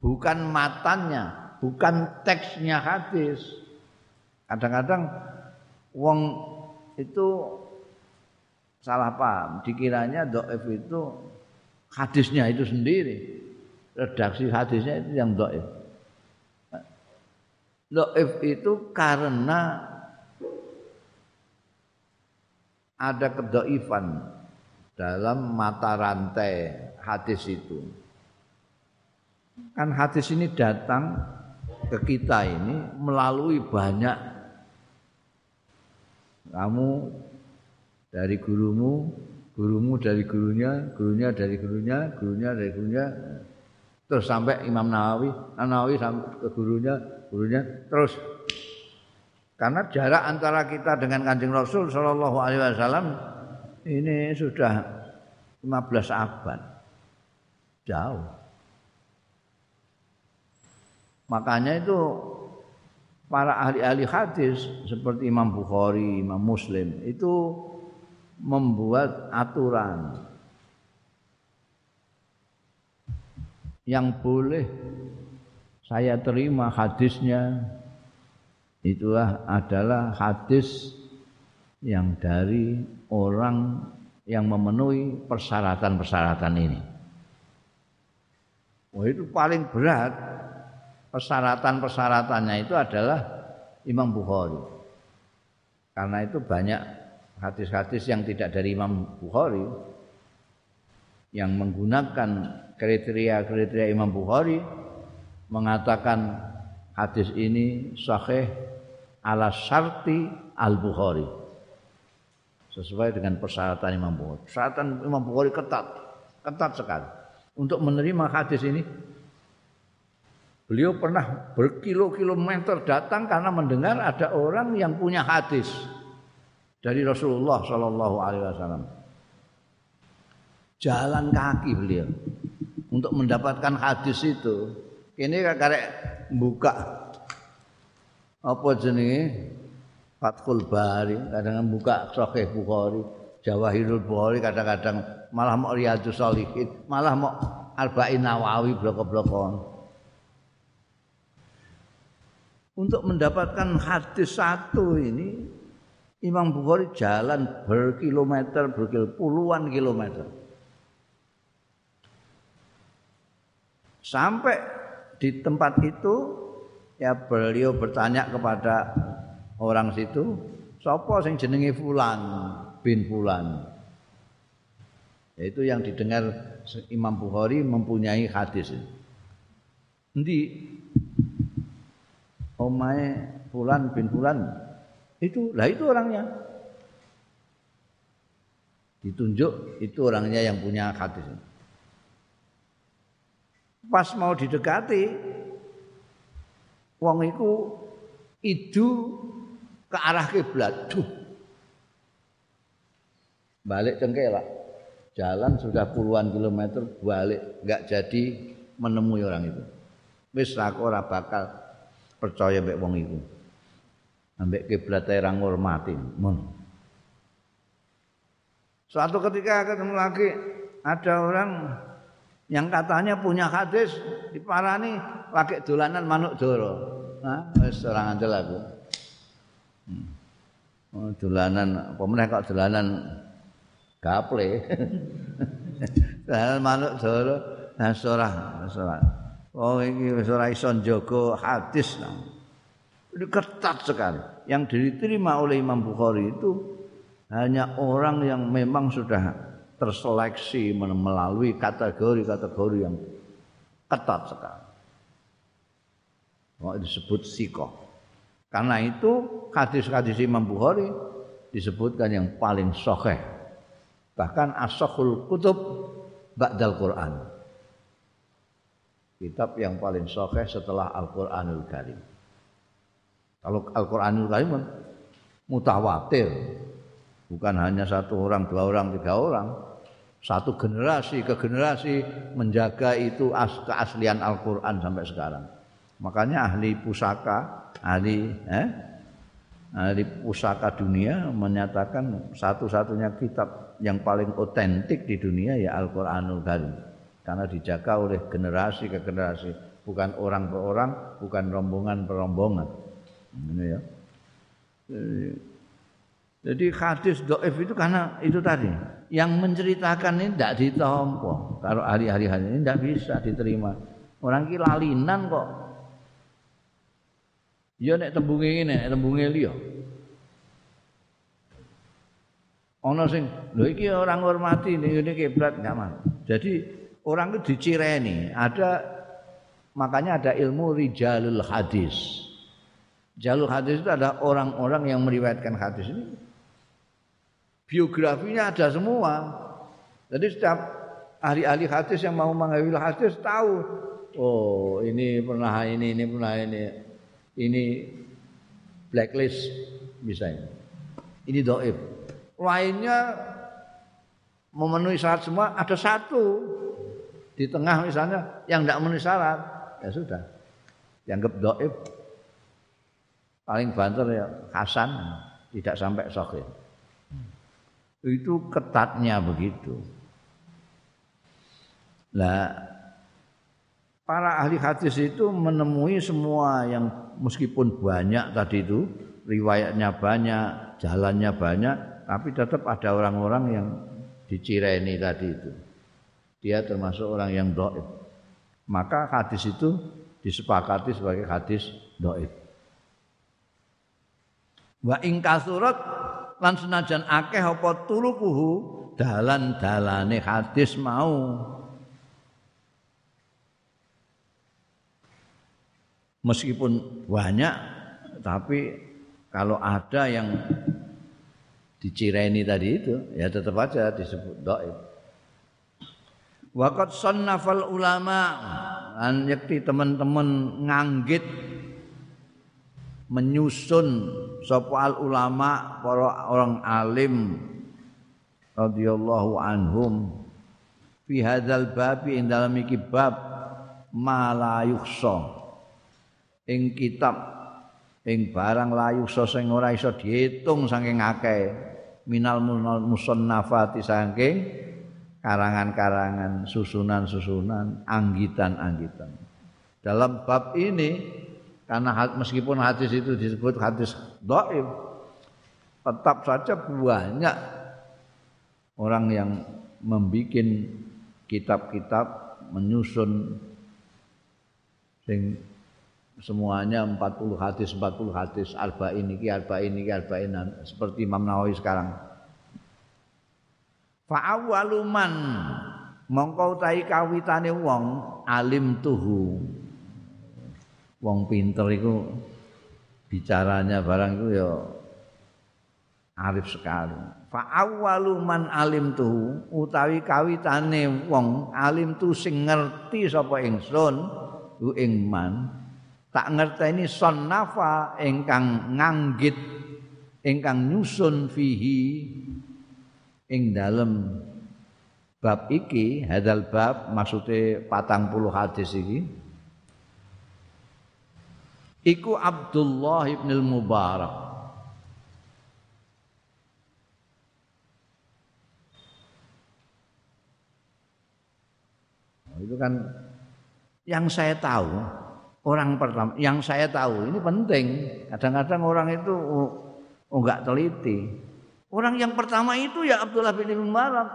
Bukan matannya, bukan teksnya hadis. Kadang-kadang wong itu salah paham, dikiranya doif itu hadisnya itu sendiri. Redaksi hadisnya itu yang doif. Doif itu karena ada kedoifan dalam mata rantai hadis itu. Kan hadis ini datang ke kita ini melalui banyak. Kamu dari gurumu, gurumu dari gurunya, gurunya dari gurunya, gurunya dari gurunya, terus sampai Imam Nawawi, Nawawi sampai ke gurunya, gurunya, terus karena jarak antara kita dengan Kanjeng Rasul Shallallahu Alaihi Wasallam ini sudah 15 abad, jauh. Makanya itu para ahli-ahli hadis seperti Imam Bukhari, Imam Muslim itu membuat aturan yang boleh saya terima hadisnya itulah adalah hadis yang dari orang yang memenuhi persyaratan-persyaratan ini. Wah itu paling berat persyaratan-persyaratannya itu adalah Imam Bukhari. Karena itu banyak hadis-hadis yang tidak dari Imam Bukhari yang menggunakan kriteria-kriteria Imam Bukhari mengatakan hadis ini sahih ala syarti al-Bukhari. Sesuai dengan persyaratan Imam Bukhari. Persyaratan Imam Bukhari ketat, ketat sekali. Untuk menerima hadis ini Beliau pernah berkilo-kilometer datang karena mendengar ada orang yang punya hadis dari Rasulullah Shallallahu Alaihi Wasallam. Jalan kaki beliau untuk mendapatkan hadis itu. Ini karek buka. Apa jenenge? Fathul Bari, kadang buka Sahih Bukhari, Jawahirul Bukhari, kadang-kadang malah mau Riyadhus Shalihin, malah mau Arba'in Nawawi blok-blokan. untuk mendapatkan hadis satu ini Imam Bukhari jalan berkilometer berkil puluhan kilometer. Sampai di tempat itu ya beliau bertanya kepada orang situ sopo sing jenenge fulan bin fulan? Itu yang didengar Imam Bukhari mempunyai hadis. Nanti omae fulan bin fulan? Itu lah itu orangnya. Ditunjuk itu orangnya yang punya hadis pas mau didekati wong iku idu ke arah kiblat duh balik cengkelak jalan sudah puluhan kilometer balik nggak jadi menemui orang itu wis aku ora bakal percaya mbek wong iku. Ambek kiblat ra ngurmati. Mun. Suatu ketika ketemu lagi ada orang yang katanya punya hadis diparani pakai dolanan manuk doro. Nah, wis ora ngandel aku. Hmm. Oh, dolanan meneh kok dolanan gaple. dolanan manuk doro. Nah, ora, ora. Oh ini wis ora iso njaga hadis. Ini ketat sekali. Yang diterima oleh Imam Bukhari itu hanya orang yang memang sudah terseleksi melalui kategori-kategori yang ketat sekali. Oh, disebut sikoh. Karena itu hadis-hadis Imam Bukhari disebutkan yang paling sahih. Bahkan asahul kutub ba'dal Quran. kitab yang paling sahih setelah Al-Qur'anul Karim. Kalau Al-Qur'anul Karim kan mutawatir. Bukan hanya satu orang, dua orang, tiga orang. Satu generasi ke generasi menjaga itu as keaslian Al-Qur'an sampai sekarang. Makanya ahli pusaka, ahli eh, ahli pusaka dunia menyatakan satu-satunya kitab yang paling otentik di dunia ya Al-Qur'anul Karim karena dijaga oleh generasi ke generasi bukan orang per orang bukan rombongan per rombongan ini ya jadi hadis doif itu karena itu tadi. Yang menceritakan ini tidak ditompo. Kalau hari-hari hari ini tidak bisa diterima. Orang ki lalinan kok. Ya nek tembunge ini nek tembunge liya ana sing lho iki orang hormati ngene kiblat nyaman jadi orang itu dicireni. Ada makanya ada ilmu rijalul hadis. Jalul hadis itu ada orang-orang yang meriwayatkan hadis ini. Biografinya ada semua. Jadi setiap ahli-ahli hadis yang mau mengambil hadis tahu. Oh ini pernah ini, ini pernah ini. Ini blacklist misalnya. Ini doib. Lainnya memenuhi syarat semua ada satu di tengah misalnya yang tidak memenuhi syarat ya sudah dianggap doib paling banter ya Hasan tidak sampai sahih itu ketatnya begitu lah para ahli hadis itu menemui semua yang meskipun banyak tadi itu riwayatnya banyak jalannya banyak tapi tetap ada orang-orang yang dicireni tadi itu dia termasuk orang yang doib. Maka hadis itu disepakati sebagai hadis doib. Wa ing kasurat lan senajan akeh apa tulukuhu dalan-dalane hadis mau. Meskipun banyak tapi kalau ada yang dicireni tadi itu ya tetap aja disebut doib. Waqat sannafal ulama an yakti teman-teman nganggit menyusun sapa al ulama para orang alim radhiyallahu anhum fi hadzal babi ing dalam iki bab ma ing kitab ing barang la yukhsa sing ora iso diitung saking akeh minal musannafati saking karangan-karangan, susunan-susunan, anggitan-anggitan. Dalam bab ini karena meskipun hadis itu disebut hadis dhaif, tetap saja banyak orang yang membuat kitab-kitab menyusun sing semuanya 40 hadis 40 hadis arba'in iki arba'in iki arba'in seperti Imam Nawawi sekarang. Fa awwaluman mongko utahi kawitane wong alim tuhu wong pinter iku bicaranya barang itu ya arif sekali fa awwaluman alim tuhu utawi kawitane wong alim tu sing ngerti sapa ingsun ku ing man tak ngerteni sonnafa ingkang nganggit ingkang nyusun fihi ing dalem bab iki hadal bab maksude patang puluh hadis iki iku Abdullah ibn al-Mubarak oh, itu kan yang saya tahu orang pertama yang saya tahu ini penting kadang-kadang orang itu enggak oh, teliti Orang yang pertama itu ya Abdullah bin Mubarak.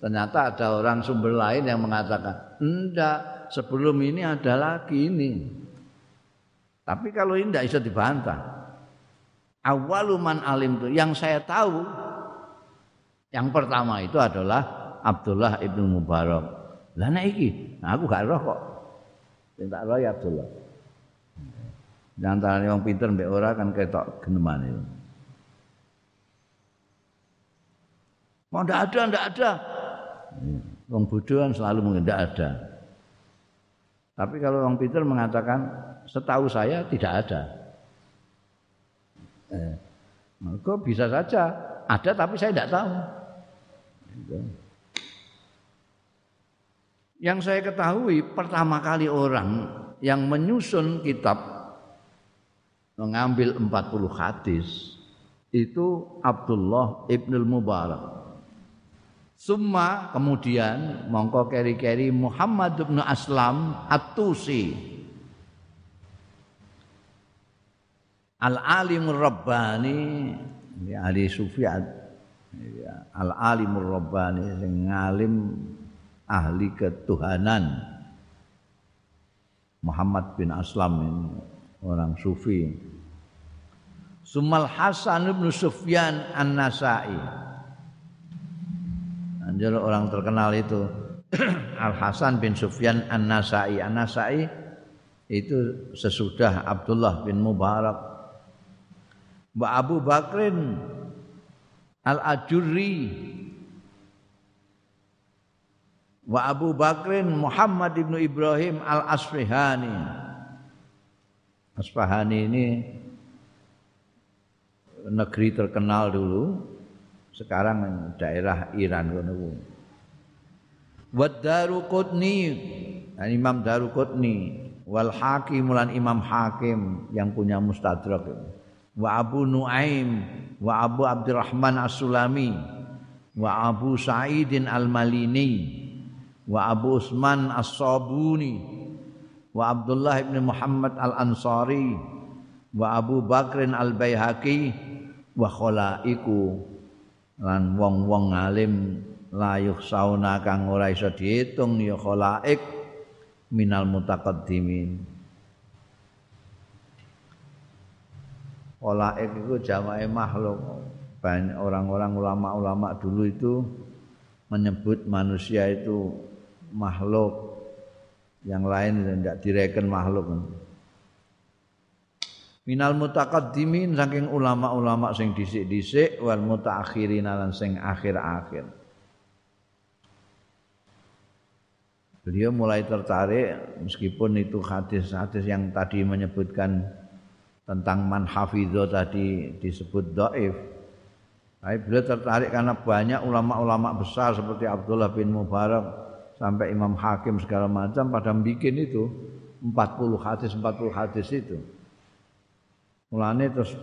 Ternyata ada orang sumber lain yang mengatakan, enggak, sebelum ini ada lagi ini. Tapi kalau ini tidak bisa dibantah. Awaluman alim itu, yang saya tahu, yang pertama itu adalah Abdullah ibnu Mubarak. Lah nek iki, nah aku gak roh kok. Minta roh ya Abdullah. Di yang pinter mbek ora kan ketok geneman itu. Mau ndak ada, ndak ada. Wong bodoh selalu mungkin ndak ada. Tapi kalau orang pintar mengatakan setahu saya tidak ada. Eh, maka bisa saja ada tapi saya tidak tahu. Gitu. Yang saya ketahui pertama kali orang yang menyusun kitab mengambil 40 hadis itu Abdullah Ibnul Mubarak. Summa kemudian mongko keri-keri Muhammad bin Aslam At-Tusi. Al-alimur rabbani ya ahli sufi ya, al-alimur rabbani sing ngalim ahli ketuhanan. Muhammad bin Aslam ini orang sufi Sumal Hasan bin Sufyan An-Nasai. Anjir orang terkenal itu Al Hasan bin Sufyan An-Nasai. An-Nasai itu sesudah Abdullah bin Mubarak. Mbak Abu Bakrin Al-Ajurri Wa Abu Bakrin Muhammad ibnu Ibrahim Al-Asfihani Asfahani ini negeri terkenal dulu sekarang daerah Iran ngono wa Daruqutni Imam Daruqutni wal Hakim Imam Hakim yang punya Mustadrak wa Abu Nuaim wa Abu Abdurrahman As-Sulami wa Abu Sa'idin Al-Malini wa Abu Usman As-Sabuni wa Abdullah ibn Muhammad Al-Ansari wa Abu Bakrin Al-Baihaqi wa khalaiku. Lan wong-wong alim layuh sauna kang ora iso diitung ya khalaik minal mutaqaddimin khalaik itu jamaah makhluk. Banyak orang-orang ulama-ulama dulu itu menyebut manusia itu makhluk. Yang lain tidak direken makhluk. Minal mutaqaddimin saking ulama-ulama sing dhisik-dhisik wal mutaakhirin lan sing akhir-akhir. Beliau mulai tertarik meskipun itu hadis-hadis yang tadi menyebutkan tentang man hafidho tadi disebut doif. Tapi beliau tertarik karena banyak ulama-ulama besar seperti Abdullah bin Mubarak sampai Imam Hakim segala macam pada bikin itu 40 hadis 40 hadis itu. Mulane terus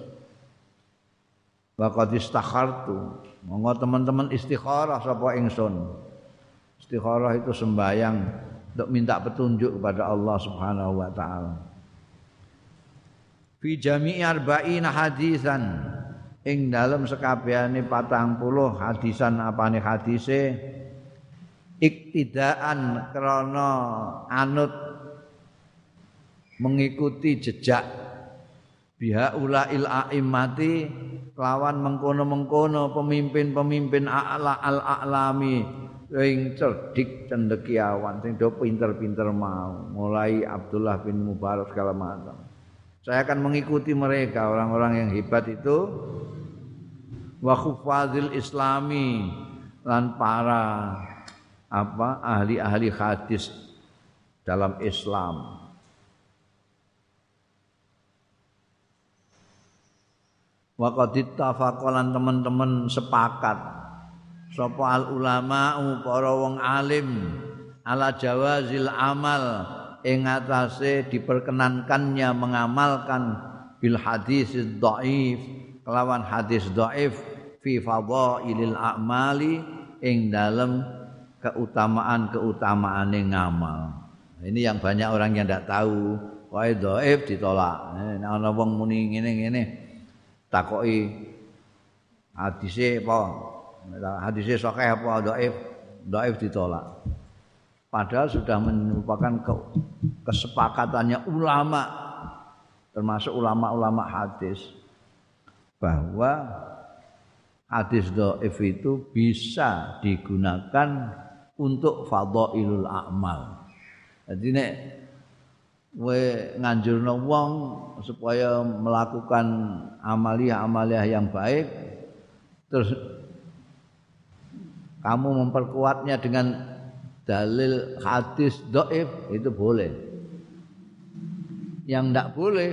Waqad istakhartu. Monggo teman-teman istikharah sapa ingsun. Istikharah itu sembayang untuk minta petunjuk kepada Allah Subhanahu wa taala. Fi jami'i arba'ina hadisan. Ing dalem sekabehane 40 hadisan apane hadise? Iktidaan krana anut mengikuti jejak biha ulail a'immati lawan mengkono-mengkono pemimpin-pemimpin a'la al-a'lami sing cerdik cendekiawan sing do pinter-pinter mau. Mulai Abdullah bin Mubarak segala macam saya akan mengikuti mereka orang-orang yang hebat itu. Wa khufadzil islami lan para apa ahli-ahli hadis dalam Islam. Wa qad teman-teman sepakat. Sapa al ulama para wong alim ala jawazil amal ing atase diperkenankannya mengamalkan bil hadis dhaif kelawan hadis dhaif fi fadhailil a'mali ing dalem keutamaan-keutamaane ngamal. Ini yang banyak orang yang tidak tahu. Wah dhaif ditolak. Nek ana wong muni ngene-ngene takoki hadise apa hadise sahih apa dhaif dhaif ditolak padahal sudah merupakan kesepakatannya ulama termasuk ulama-ulama hadis bahwa hadis dhaif itu bisa digunakan untuk fadhailul a'mal. Jadi nek kowe nganjurno wong supaya melakukan amalia-amalia yang baik terus kamu memperkuatnya dengan dalil hadis doif itu boleh yang tidak boleh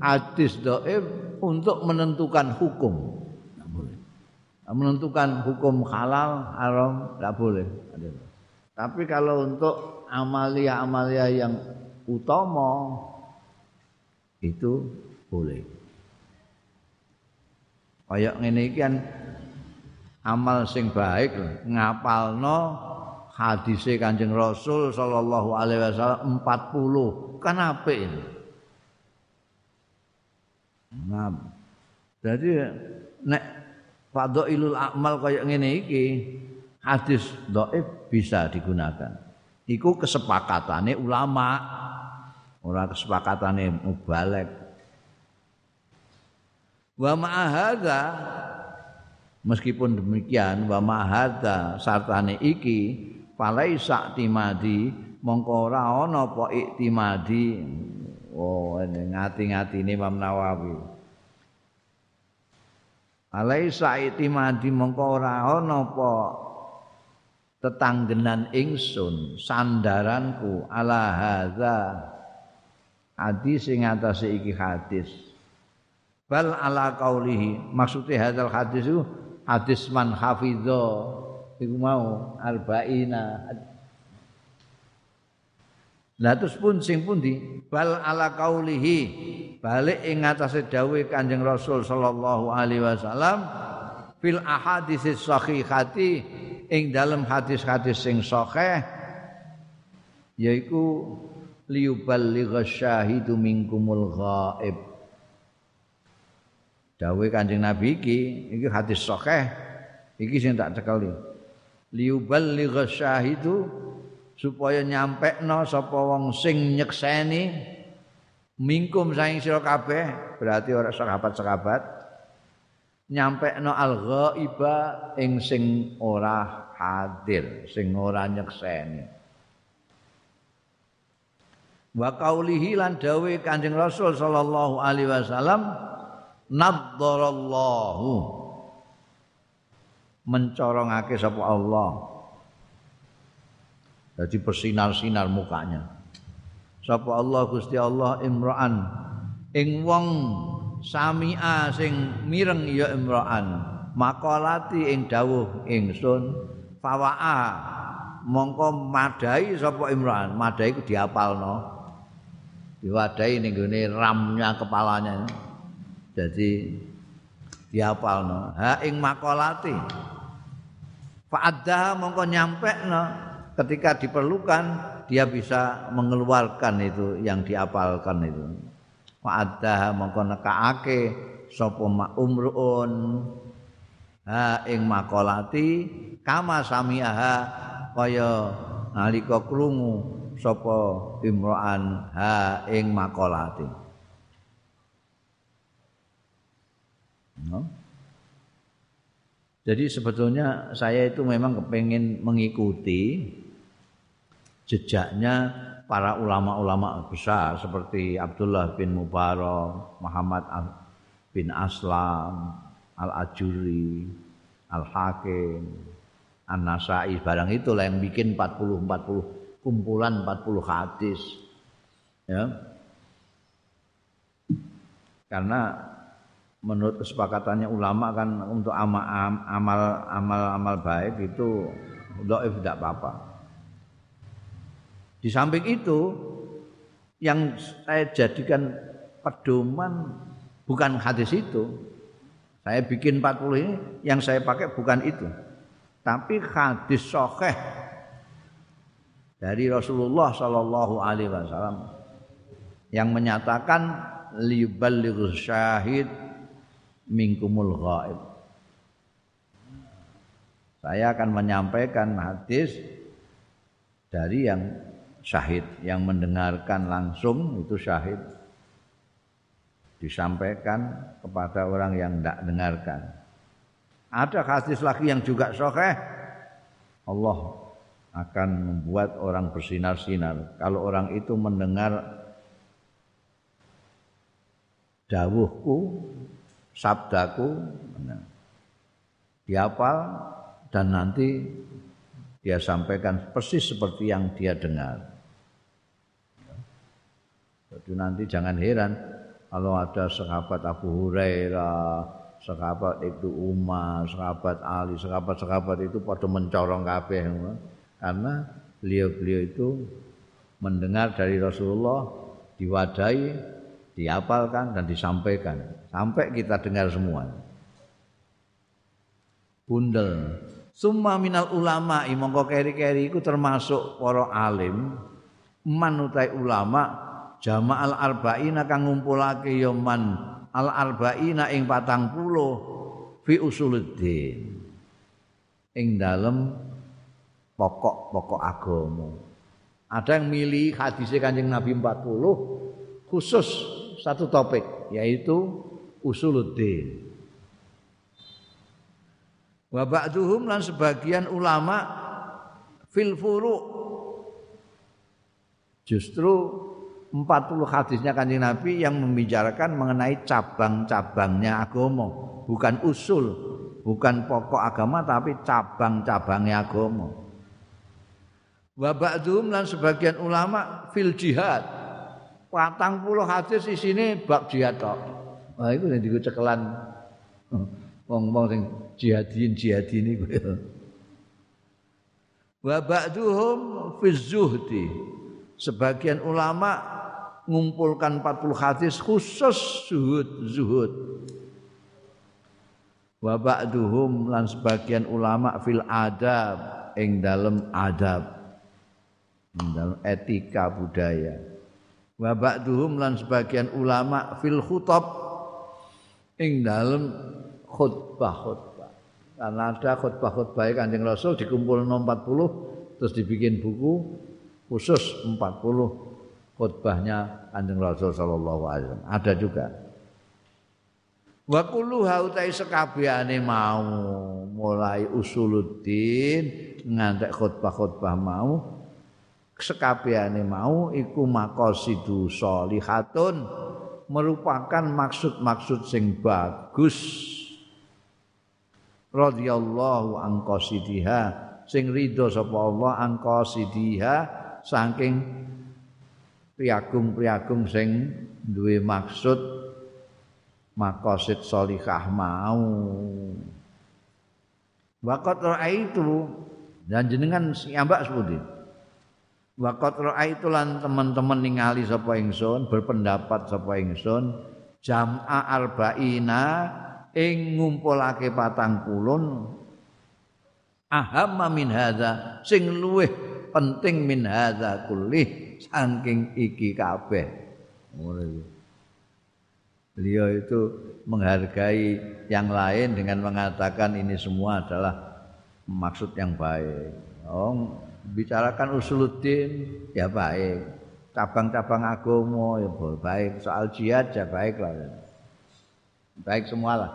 hadis doib untuk menentukan hukum. Boleh. Menentukan hukum halal, haram, tidak boleh. Tapi kalau untuk amalia-amalia yang utama itu boleh. Kayak iki kan amal sing baik ngapalno hadise Kanjeng Rasul sallallahu alaihi wasallam 40 kan apik ini. Nah, jadi nek fadhailul amal kaya ngene iki hadis dhaif bisa digunakan. Iku kesepakatane ulama. Ora kesepakatane mubalek. Wa ma'ahadza meskipun demikian wa ma'ahadza sartane iki falaisa timadi mongko ora ana apa iktimadi. Oh ngati-ngatine Imam Nawawi. Alaisa iktimadi mongko ora ana apa tetanggenan ingsun sandaranku ala hadza. Hadis sing atase iki hadis. Bal ala qaulihi. Maksude hadzal hadis itu hadis man hafidho iku mau arba'ina. Lah terus pun sing pundi bal ala qaulihi balik ing atase dawuh Kanjeng Rasul sallallahu alaihi wasallam fil ahadits sahihati ing dalam hadis-hadis sing sahih yaiku liyuballigha syahidu minkumul ghaib. Dawuh Kanjeng Nabi iki iki hadis sahih iki sing tak cekeli liyuballigha syahidu supaya nyampekno sapa wong sing nyekseni mingkum saing sira kabeh berarti ora sahabat-sahabat nyampekno al-ghaiba ing sing ora hadir, sing ora nyekseni. Wa qaulihi lan dawuh Kanjeng Rasul sallallahu alaihi wasallam nadzarallahu mencorongake sapa Allah. Jadi bersinar-sinar mukanya. Sapa Allah Gusti Allah imra'an. Ing wong sami'a sing mireng ya imra'an. Makolati ing dawuh ingsun. Fawa'a mongko madai sapa imra'an. Madai ku diapalno. Diwadahi ning gone ramnya kepalanya. Jadi diapalno. Ha ing makolati fa'adda mongko nyampekno ketika diperlukan dia bisa mengeluarkan itu yang diapalkan itu. Fa'addaha mongko nekaake sapa umruun ha ing makolati kama samiaha kaya nalika krungu sapa imro'an ha ing makolati. No? Jadi sebetulnya saya itu memang kepingin mengikuti jejaknya para ulama-ulama besar seperti Abdullah bin Mubarak, Muhammad bin Aslam, Al-Ajuri, Al-Hakim, An-Nasai, barang itu lah yang bikin 40-40 kumpulan 40 hadis. Ya. Karena menurut kesepakatannya ulama kan untuk amal amal amal baik itu dhaif tidak apa-apa. Di samping itu yang saya jadikan pedoman bukan hadis itu. Saya bikin 40 ini yang saya pakai bukan itu. Tapi hadis sahih dari Rasulullah sallallahu alaihi wasallam yang menyatakan liyuballighus syahid minkumul ghaib. Saya akan menyampaikan hadis dari yang syahid yang mendengarkan langsung itu syahid disampaikan kepada orang yang tidak dengarkan. Ada hadis lagi yang juga sahih. Allah akan membuat orang bersinar-sinar. Kalau orang itu mendengar dawuhku, sabdaku, dihafal dan nanti dia sampaikan persis seperti yang dia dengar. Jadi nanti jangan heran kalau ada sahabat Abu Hurairah, sahabat Ibnu Umar, sahabat Ali, sahabat-sahabat itu pada mencorong kabeh karena beliau-beliau itu mendengar dari Rasulullah diwadahi, dihafalkan dan disampaikan sampai kita dengar semua. Bundel. Summa minal ulama mongko keri-keri iku termasuk para alim manutai ulama jama'al arba'ina kang ngumpulake ya man al arba'ina ing patang puluh fi usuluddin ing dalem pokok-pokok agama. Ada yang milih hadisnya kanjeng Nabi 40 khusus satu topik yaitu usuluddin. Wa ba'duhum lan sebagian ulama fil furu justru 40 hadisnya kanjeng Nabi yang membicarakan mengenai cabang-cabangnya agama, bukan usul, bukan pokok agama tapi cabang-cabangnya agama. Wa ba'dhum lan sebagian ulama fil jihad. Patang puluh hadis di sini bab jihad tok. Wah itu yang diku cekelan wong-wong sing jihadin jihadin iku. Wa ba'dhum fi zuhdi. Sebagian ulama ngumpulkan 40 hadis khusus zuhud zuhud. Wa ba'duhum lan sebagian ulama fil adab ing dalem adab dalam etika budaya. Wa ba'duhum lan sebagian ulama fil khutab ing dalam khutbah-khutbah. Karena ada khutbah-khutbah Kanjeng Rasul dikumpul 40 terus dibikin buku khusus 40 khutbahnya Kanjeng Rasul wasallam. Ada juga. Wa kullu hautai sekabehane mau mulai usuluddin ngantek khutbah-khutbah mau sekabehane mau iku maqasidu sholihatun merupakan maksud-maksud sing bagus. Radhiyallahu an qasidiha sing ridho sapa Allah an qasidiha saking priagung-priagung sing duwe maksud maqasid sholihah mau. Waqat itu dan jenengan siambak sepundi Waqat raaitu lan teman-teman ningali sapa ingsun, berpendapat sapa ingsun, jam'a arba'ina ing ngumpulake patang pulun ahamma min hadza sing luweh penting min hadza kulli saking iki kabeh. Beliau itu menghargai yang lain dengan mengatakan ini semua adalah maksud yang baik. Oh, bicarakan usuluddin ya baik. Cabang-cabang agama ya baik. Soal jihad ya baik lah. Baik semualah.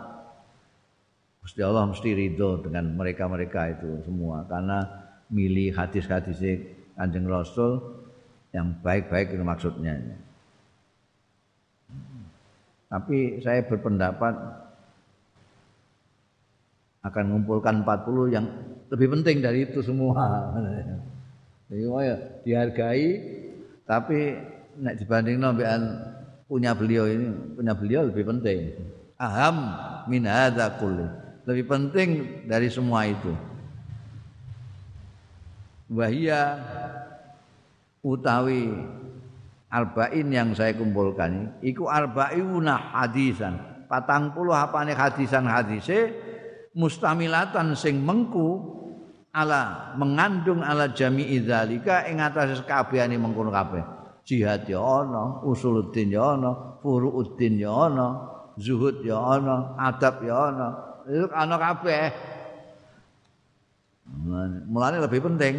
Gusti Allah mesti ridho dengan mereka-mereka itu semua. Karena milih hadis-hadis Kanjeng Rasul yang baik-baik itu maksudnya. Tapi saya berpendapat akan mengumpulkan 40 yang lebih penting dari itu semua. Jadi ya dihargai tapi nek dibanding nombean punya beliau ini punya beliau lebih penting. Aham min hadza kulli. Lebih penting dari semua itu. Wahia utawi arba'in yang saya kumpulkan iku arba'una hadisan. Patang puluh apane hadisan hadise mustamilatan sing mengku ala mengandung ala jami'i dzalika ing atase kabehane mengkono kabeh. Jihad ya ana, usuluddin ya ana, furuuddin ya ana, zuhud ya ana, adab ya ana. Itu ana kabeh. Mulane lebih penting.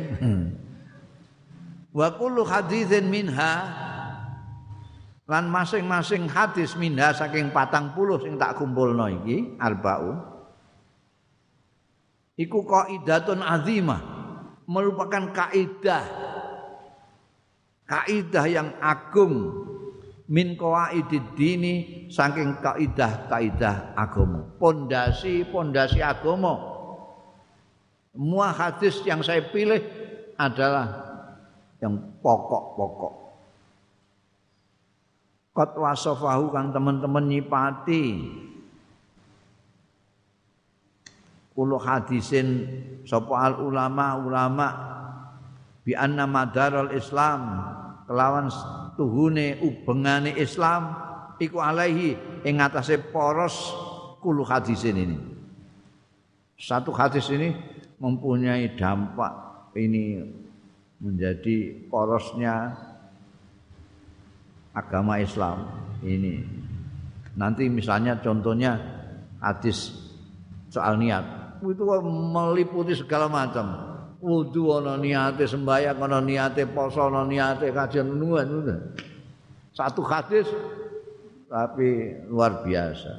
Wa kullu haditsin minha lan masing-masing hadis minha saking patang puluh sing tak kumpulno iki arba'un iku kaidatun azimah. Merupakan kaidah. Kaidah yang agung. Min qawaidid dini saking kaidah-kaidah agama pondasi-pondasi agama semua hadis yang saya pilih adalah yang pokok-pokok. Qad wasafahu kang teman-teman nyipati kulo hadisin sapa al ulama ulama bi anna madarul islam kelawan tuhune ubengane islam iku alaihi ing atase poros kulo hadisin ini satu hadis ini mempunyai dampak ini menjadi porosnya agama Islam ini. Nanti misalnya contohnya hadis soal niat. Itu meliputi segala macam. Wudu ana niate sembahyang ana niate poso ana niate kajian nuwun Satu hadis tapi luar biasa.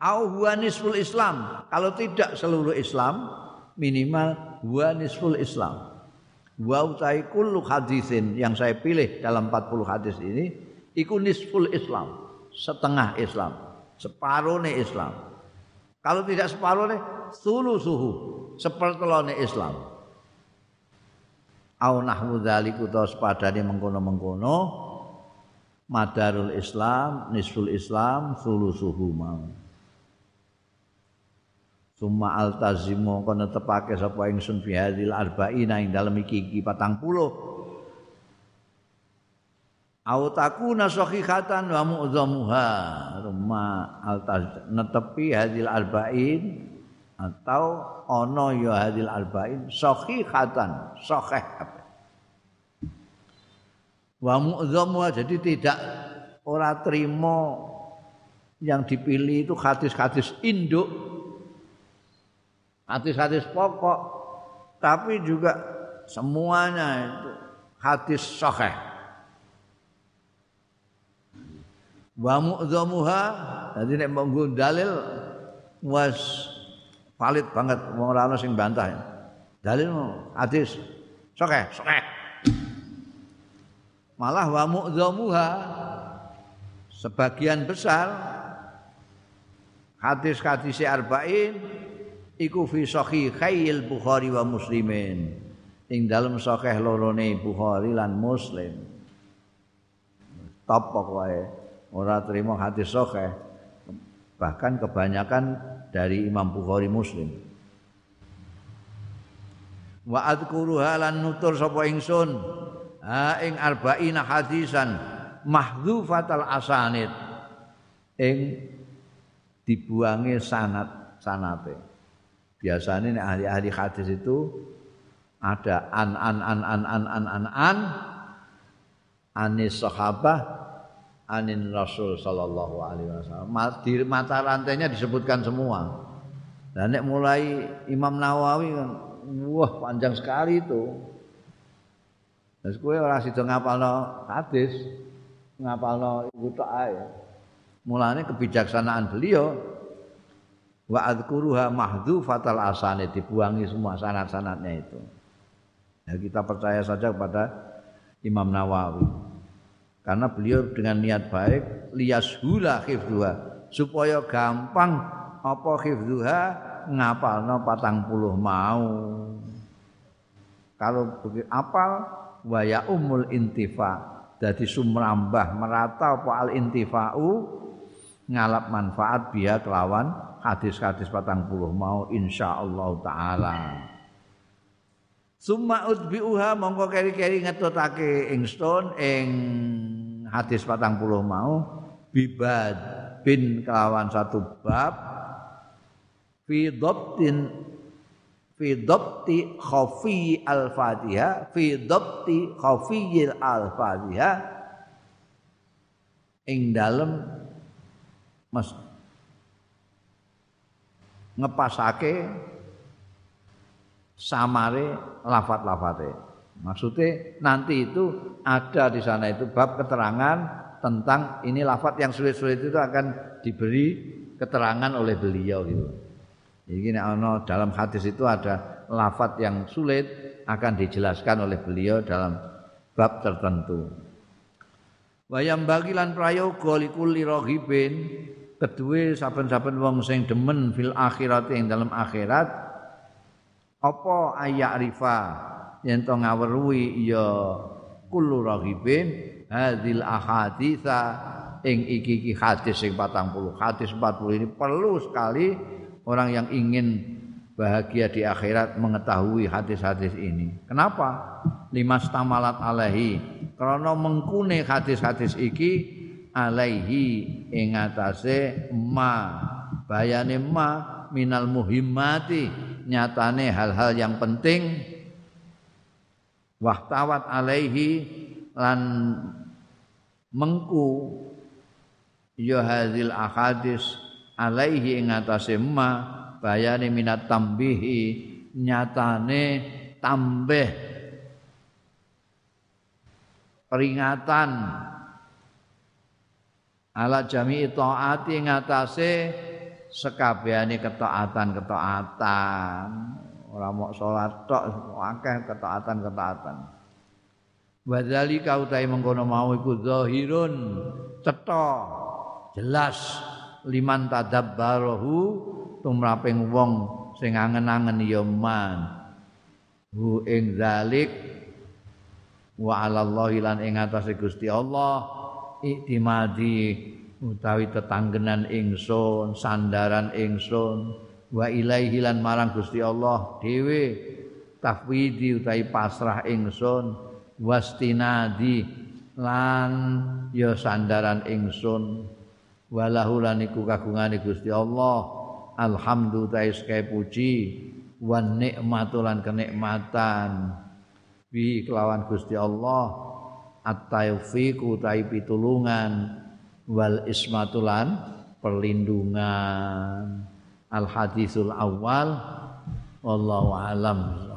Au huwa nisful Islam. Kalau tidak seluruh Islam, minimal huwa nisful Islam wa utai kullu hadisin yang saya pilih dalam 40 hadis ini iku nisful Islam, setengah Islam, separuh nih Islam. Kalau tidak separuh nih sulu suhu, sepertelone Islam. Au nahwu dzaliku ta sepadane mengkono-mengkono madarul Islam, nisful Islam, sulu suhu mau. Suma altazimu kono tepake sapa ingsun fi hadzal arba'ina ing dalem iki iki 40. Au takuna sahihatan wa mu'dhamuha. Ruma altaz netepi hadzal arba'in atau ana ya hadzal arba'in sahihatan, sahih Wa mu'dhamuha jadi tidak ora terima yang dipilih itu hadis-hadis induk hadis-hadis pokok tapi juga semuanya itu hadis sahih wa mu'dhamuha dadi nek monggo dalil was valid banget. Wong ora sing bantah dalil hadis. Sahih sahih malah wa mu'dhamuha sebagian besar hadis-hadis arba'in iku fi sahihail Bukhari wa Muslimin. Ing dalam sahih lorone Bukhari lan Muslim. Top pokoke ora terima hadis sahih bahkan kebanyakan dari Imam Bukhari Muslim wa adzkuruha lan nutur sapa ingsun ha ing arba'ina hadisan mahdzufatal asanid ing dibuangi sanat sanate biasanya nih ahli-ahli hadis itu ada an an an an an an an an anis sahabah anin rasul sallallahu alaihi wasallam di mata rantainya disebutkan semua dan nek mulai Imam Nawawi kan wah panjang sekali itu Terus kowe ora sida ngapalno hadis, ngapalno iku tok ae. Mulane kebijaksanaan beliau wa adzkuruha mahdzufatal asani dibuangi semua sanad-sanadnya itu. Ya kita percaya saja kepada Imam Nawawi. Karena beliau dengan niat baik liyashula khifduha. Supaya gampang apa khifduha? Ngapalno patang puluh mau. Kalau begitu apal? Wa ya umul intifa. Dadi sumrambah merata apa al intifa'u? Ngalap manfaat biya kelawan hadis-hadis patang puluh mau insyaallah taala Summa utbi'uha mongko keri-keri ngetutake ingsun ing hadis patang puluh mau bibad bin kelawan satu bab fi dhabtin fi dhabti khafi al-fatihah fi dhabti khafiyil al-fatihah ing dalem mas ngepasake samare lafat-lafate. Maksudnya nanti itu ada di sana itu bab keterangan tentang ini lafat yang sulit-sulit itu akan diberi keterangan oleh beliau gitu. Jadi dalam hadis itu ada lafat yang sulit akan dijelaskan oleh beliau dalam bab tertentu. Wayam bagilan prayoga likulli rohibin kedua saben-saben wong sing demen fil akhirat ing dalam akhirat apa ayak rifa yen to ngaweruhi ya kullu raghibin hadil ahaditsa ing iki iki hadis sing 40 hadis 40 ini perlu sekali orang yang ingin bahagia di akhirat mengetahui hadis-hadis ini. Kenapa? Lima stamalat alaihi. Karena mengkune hadis-hadis iki alaihi ing atase ma bayane ma minal muhimmati nyatane hal-hal yang penting. Wahtawat alaihi lan mengku ya hadil ahadis alaihi ing atase ma bayane minat tambihi nyatane tambah peringatan ala jami taati ngatasé sekabehane ketaatan-ketaatan ora mok salat tok akeh ketaatan-ketaatan wadzalika utahe mengkono mau iku zahirun cetha jelas liman tadabbarahu tumraping wong sing angen-angen ya man. Hu ing zalik wa 'alallahi lan ing atase Gusti Allah iktimadi utawi tetanggenan ingsun sandaran ingsun wa ilaihi lan marang Gusti Allah dhewe tafwidi utawi pasrah ingsun wastinadi lan ya sandaran ingsun. Walahu lan iku kagungane Gusti Allah alhamdulillah sekali puji wan nikmatulan kenikmatan. Bi kelawan Gusti Allah at-taufiq utai pitulungan wal ismatulan perlindungan. Al hadisul awal wallahu alam